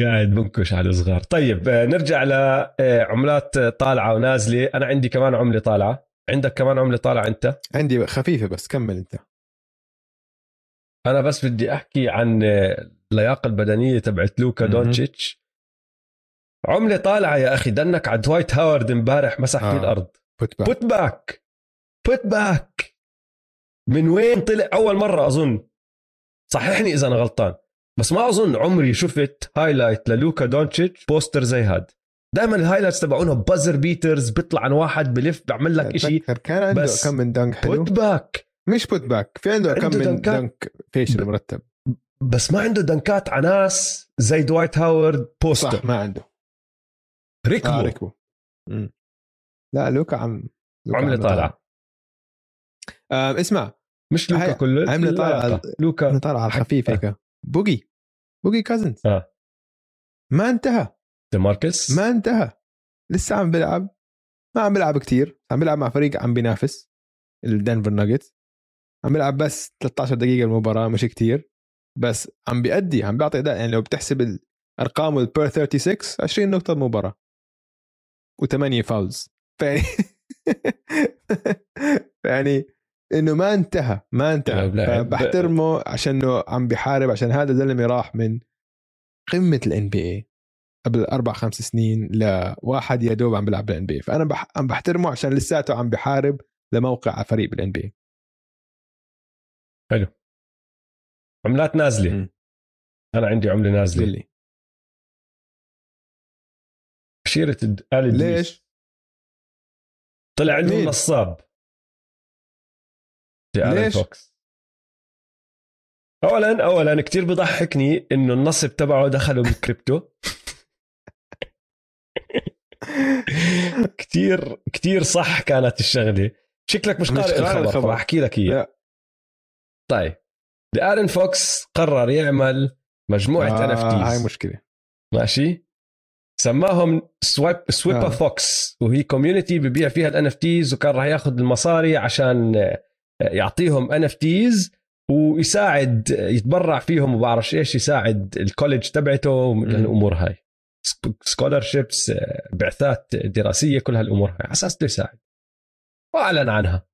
قاعد بنكش على الصغار. طيب آه، نرجع لعملات طالعة ونازلة. أنا عندي كمان عملة طالعة. عندك كمان عملة طالعة أنت؟ عندي خفيفة بس كمل أنت. أنا بس بدي أحكي عن اللياقة البدنية تبعت لوكا دونتشيتش عملة طالعة يا أخي dunk على دوايت هاورد امبارح مسح آه. في الأرض. put back put back put back من وين طلع؟ أول مرة أظن. صححني إذا أنا غلطان. بس ما أظن عمري شفت highlight للوكا دونتشيتش poster زي هاد. دائما ال highlights تبعونهم buzzer beaters بيطلع عن واحد بلف بيعمل لك شيء كان عنده كم من دنك حلو. بوت باك مش بوت باك في عنده, عنده كم من dunk فيشل مرتب. بس ما عنده دنكات على ناس زي دوايت هاورد poster صح ما عنده. ركبه آه مم. لا لوكا عم لوكا عملة طالعة. آه اسمع. مش لوكا كله عملة طالعة. لوكا. طالعة على الخفيف هيك. بوجي. بوجي كازنز. آه. ما انتهى. ماركس. ما انتهى. لسه عم بيلعب. ما عم بيلعب كتير. عم بيلعب مع فريق عم بينافس. الدنفر ناجتس. عم بيلعب بس 13 دقيقة المباراة مش كتير. بس عم بيأدي عم بيعطي أداء. يعني لو بتحسب ارقامه ال per 36 20 نقطة بمباراه و8 fouls فيعني يعني إنه ما انتهى ما انتهى. بحترمه عشان إنه عم بيحارب عشان هذا الزلمه راح من قمة ال NBA قبل أربع خمس سنين لواحد يا دوب عم بيلعب بال NBA فأنا بح... عم بحترمه عشان لساته عم بحارب لموقع على فريق بال NBA حلو. عملات نازلة. م. أنا عندي عملة نازلة. لي. شيرة آل ليش؟ طلع عندهم نصاب. ليش؟ فوكس. اولا اولا كثير بضحكني إنه النصب تبعه دخلوا بالكريبتو كثير كثير صح كانت الشغلة. شكلك مش قارئ الخبر فاحكي لك إياه. طيب. ارن فوكس قرر يعمل مجموعة NFTs هاي مشكلة. ماشي. سماهم Swipe Swipa آه. فوكس وهي community ببيع فيها ال NFTs وكان راح ياخذ المصاري عشان يعطيهم NFTs ويساعد يتبرع فيهم وبعرفش إيش يساعد ال college تبعته الأمور هاي. scholarships بعثات دراسية كل هالأمور هاي. على أساس يساعد. وأعلن عنها.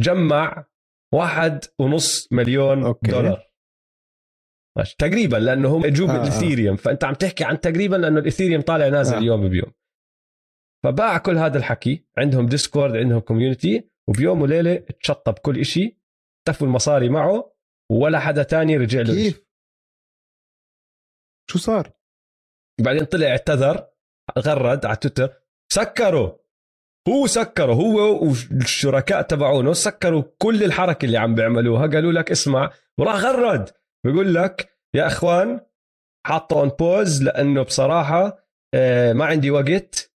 جمع واحد ونص مليون okay. دولار. ماشي. تقريبا لأنه هم اجوا بال Ethereum آه. فأنت عم تحكي عن تقريبا لأنه ال Ethereum طالع نازل آه. يوم بيوم. فباع كل هذا الحكي. عندهم Discord عندهم community وبيوم وليلة تشطب كل إشي اختفوا المصاري معه ولا حدا تاني رجع له كيف؟ إشي. شو صار؟ بعدين طلع اعتذر غرد على تويتر سكروا هو سكروا هو والشركاء تبعونه سكروا كل الحركة اللي عم بيعملوها قالوا لك اسمع وراح غرد بيقول لك يا إخوان حاطه on pause لأنه بصراحة آه، ما عندي وقت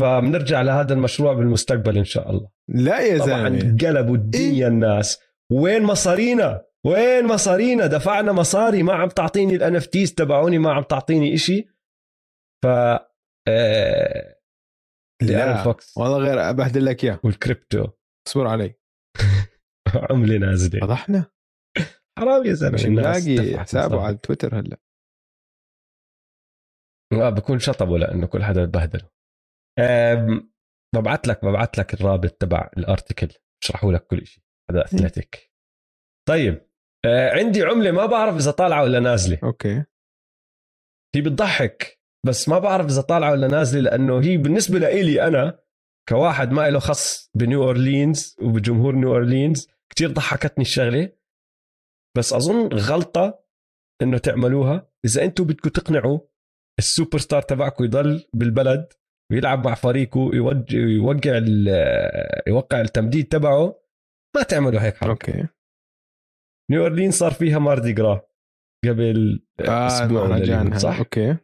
فبنرجع لهذا المشروع بالمستقبل إن شاء الله. لا يا طبعا زلمة. قلبوا الدنيا الناس. وين مصارينا؟ وين مصارينا؟ دفعنا مصاري ما عم تعطيني ال NFTs تبعوني ما عم تعطيني إشي. ف آه، لا فوكس والله غير أبهدل لك إياه. والكريبتو اصبر علي. عملة نازلة. فضحنا؟ حرام يا زلمة. مش ملاقي حسابه. على تويتر هلا. آه بكون شطبه لأنه كل حدا ببهدله أم، ببعت لك ببعت لك الرابط تبع ال article. بشرحوا لك كل شيء هذا Athletic. طيب آه عندي عملة ما بعرف إذا طالعة ولا نازلة. أوكي. هي بتضحك بس ما بعرف إذا طالعة ولا نازلة لأنه هي بالنسبة لإلي أنا كواحد ما له خص بنيو أورلينز وبجمهور نيو أورلينز كتير ضحكتني الشغلة. بس أظن غلطة إنه تعملوها. إذا أنتم بدكم تقنعوا السوبر ستار تبعكم يضل بالبلد ويلعب مع فريقه يوجه يوقع ال- يوقع التمديد تبعه. ما تعملوا هيك حركة. أوكي. نيو أورلينز صار فيها ماردي جرا قبل آه أسبوع. صح؟ أوكي.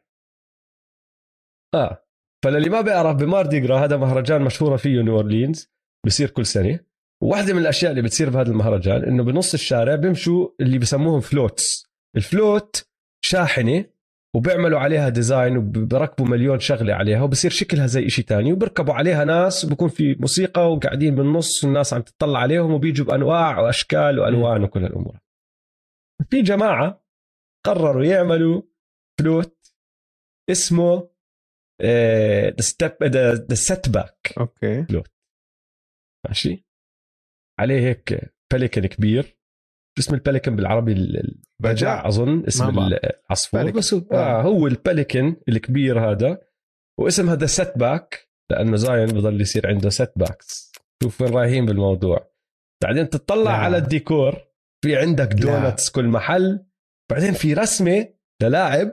آه. فللي ما بيعرف بماردي جرا هذا مهرجان مشهورة فيه نيو أورلينز بصير كل سنة. وواحدة من الأشياء اللي بتصير بهذا المهرجان إنه بنص الشارع بيمشوا اللي بسموهم floats ال float شاحنة وبيعملوا عليها design وبركبوا مليون شغلة عليها وبصير شكلها زي إشي تاني وبركبوا عليها ناس وبكون في موسيقى وقاعدين بالنص والناس عم تطلع عليهم وبيجوا بأنواع وأشكال وألوان وكل الأمور في جماعة قرروا يعملوا float اسمه the step the setback أوكي. ماشي؟ عليه هيك pelican كبير. اسم ال pelican بالعربي ال- ال- بجع أظن. اسم. العصفور pelican. بس هو, آه. آه. هو ال pelican الكبير هذا. واسم هذا setback لأنه زايون بضل يصير عنده setbacks شوف وين رايحين بالموضوع. بعدين تطلع لا. على الديكور. في عندك لا. donuts كل محل. بعدين في رسمة للاعب.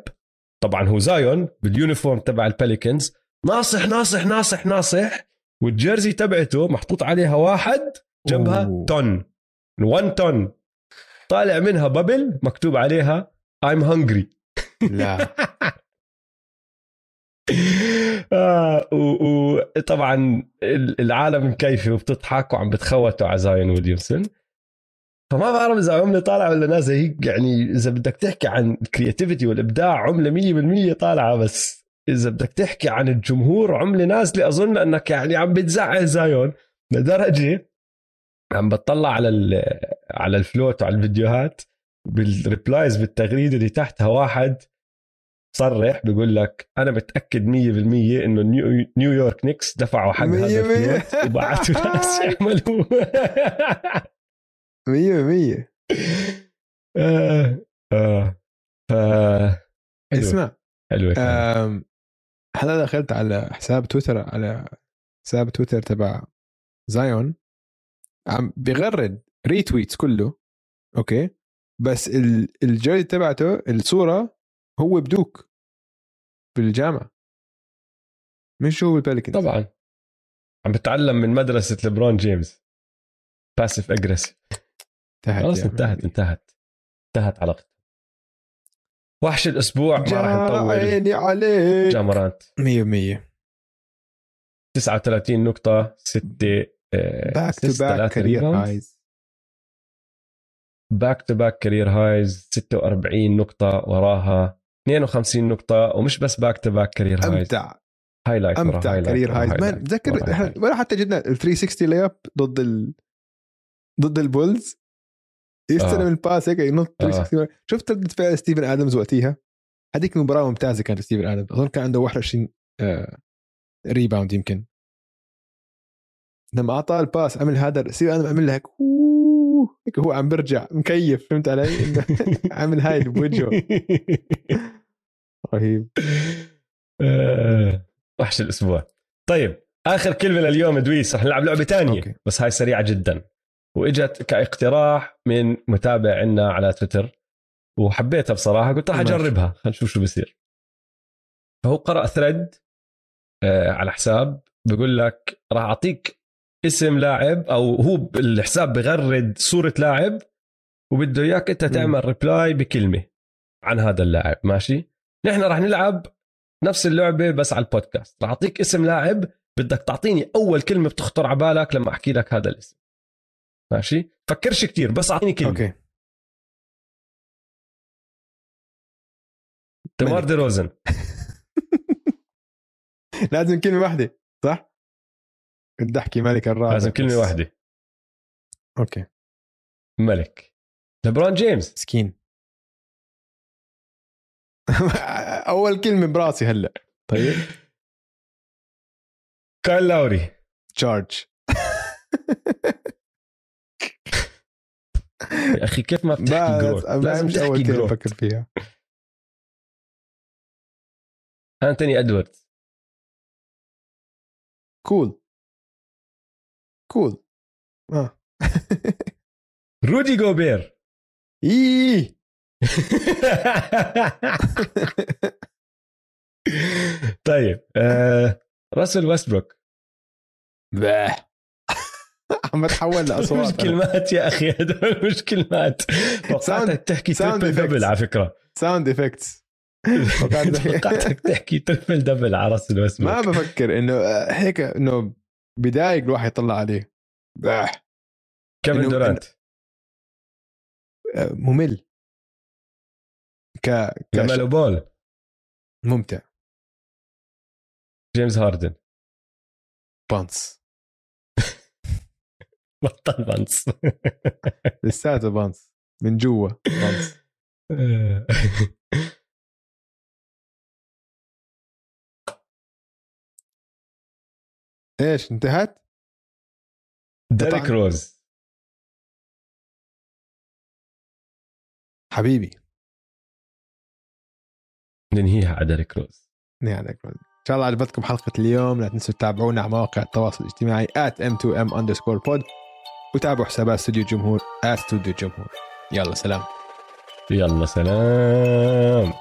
طبعا هو زايون بال uniform تبع البليكنز. ناصح ناصح ناصح ناصح. وال jersey تبعته محطوط عليها واحد جنبها أوه. ton 1 ton طالع منها bubble مكتوب عليها I'm hungry. لا. آه وطبعا العالم مكيفه وبتضحك وعم بتخوتوا على زايون ويليامسون فما بعرف إذا عملة طالعة ولا نازلة. هي يعني إذا بدك تحكي عن ال creativity والإبداع عملة 100% طالعة بس. إذا بدك تحكي عن الجمهور عملة نازلة. أظن أنك يعني عم بتزعل زايون لدرجة عم بتطلع على ال- على ال float وعلى الفيديوهات بال replies بالتغريدة اللي تحتها واحد صرح بيقول لك أنا متأكد 100% إنه نيو- نيويورك نيكس دفعوا حق هذا. ال float وبعثوا ناس يعملوا 100% آه آه ف. اسمع. أم، هلا دخلت على حساب تويتر على حساب تويتر تبع زايون عم بيغرد retweets كله أوكي؟ بس ال- الجوي تبعته الصورة هو بدوك بالجامعة. مش هو بالباليكنز طبعا. عم بتعلم من مدرسة ليبرون جيمس. passive aggressive انتهت خلص انتهت. انتهت. انتهت علاقته وحش الأسبوع ما راح نطول. عيني عليك. جا مورانت 100% 39 نقطة 6 back to back career highs back to back career highs 46 نقطة وراها 52 نقطة ومش بس back to back career highs أمتع. highlight أمتع highlight career highs man تذكر. ولا حتى جبنا ال 360 layup ضد ال ضد البولز يستلم آه. ال pass هيك ينط آه. 360 شفت ردة فعل ستيفن آدمز وقتها هذيك المباراة ممتازة كانت ستيفن آدمز. أظن كان عنده 21 آه rebound يمكن. لما أعطاه ال pass عمل هذا ستيفن ادمز عمل له هيك هو عم برجع مكيف فهمت علي؟ عامل هاي بوجهه رهيب آه، وحش الأسبوع طيب آخر كلمة لليوم دويس رح نلعب لعبة تانية أوكي. بس هاي سريعة جدا وإجت كاقتراح من متابع عنا على تويتر وحبيتها بصراحة قلت رح ماشي. أجربها خلينا نشوف شو بصير فهو قرأ thread على حساب بقول لك راح أعطيك اسم لاعب أو هو بالحساب بغرد صورة لاعب وبده إياك أنت تعمل reply بكلمة عن هذا اللاعب ماشي؟ نحن راح نلعب نفس اللعبة بس على البودكاست راح أعطيك اسم لاعب بدك تعطيني أول كلمة بتخطر على بالك لما أحكي لك هذا الاسم ماشي؟ فكرش كتير بس أعطيني كلمة. أوكي. ديمار. دي روزن. لازم كلمة واحدة صح؟ بدي احكي ملك الرابع لازم كلمة بس. واحدة. okay. ملك. لبرون جيمس. مسكين. أول كلمة براسي هلأ. طيب. كايل لاوري. charge يا أخي كيف ما بتحكي جروث لازم مش اول تحكي كلمة بفكر فيها. أنتوني إدواردز. cool cool. آه. رودي جوبير. إيه. طيب آه راسل ويستبروك. باه. عم بتحول لأصوات مش كلمات يا أخي هدول مش كلمات توقعتك تحكي effects. double على فكرة. sound effects توقعتك تحكي triple double على راسل ما ويستبروك. بفكر إنه آه، هيك إنه بدايق الواحد يطلع عليه. باه. كيفن دورانت ممل. ك بول. ممتع. جيمس هاردن. بانس. بطل بانس. لساته بانس. من جوا بانس. إيش انتهت؟ ديريك روز. حبيبي. ننهيها على ديريك روز. يعني إن شاء الله عجبتكم حلقة اليوم. لا تنسوا تتابعونا على مواقع التواصل الاجتماعي at m2m underscore pod. وتابعوا حسابات استوديو الجمهور استوديو الجمهور. يلا سلام. يلا سلام.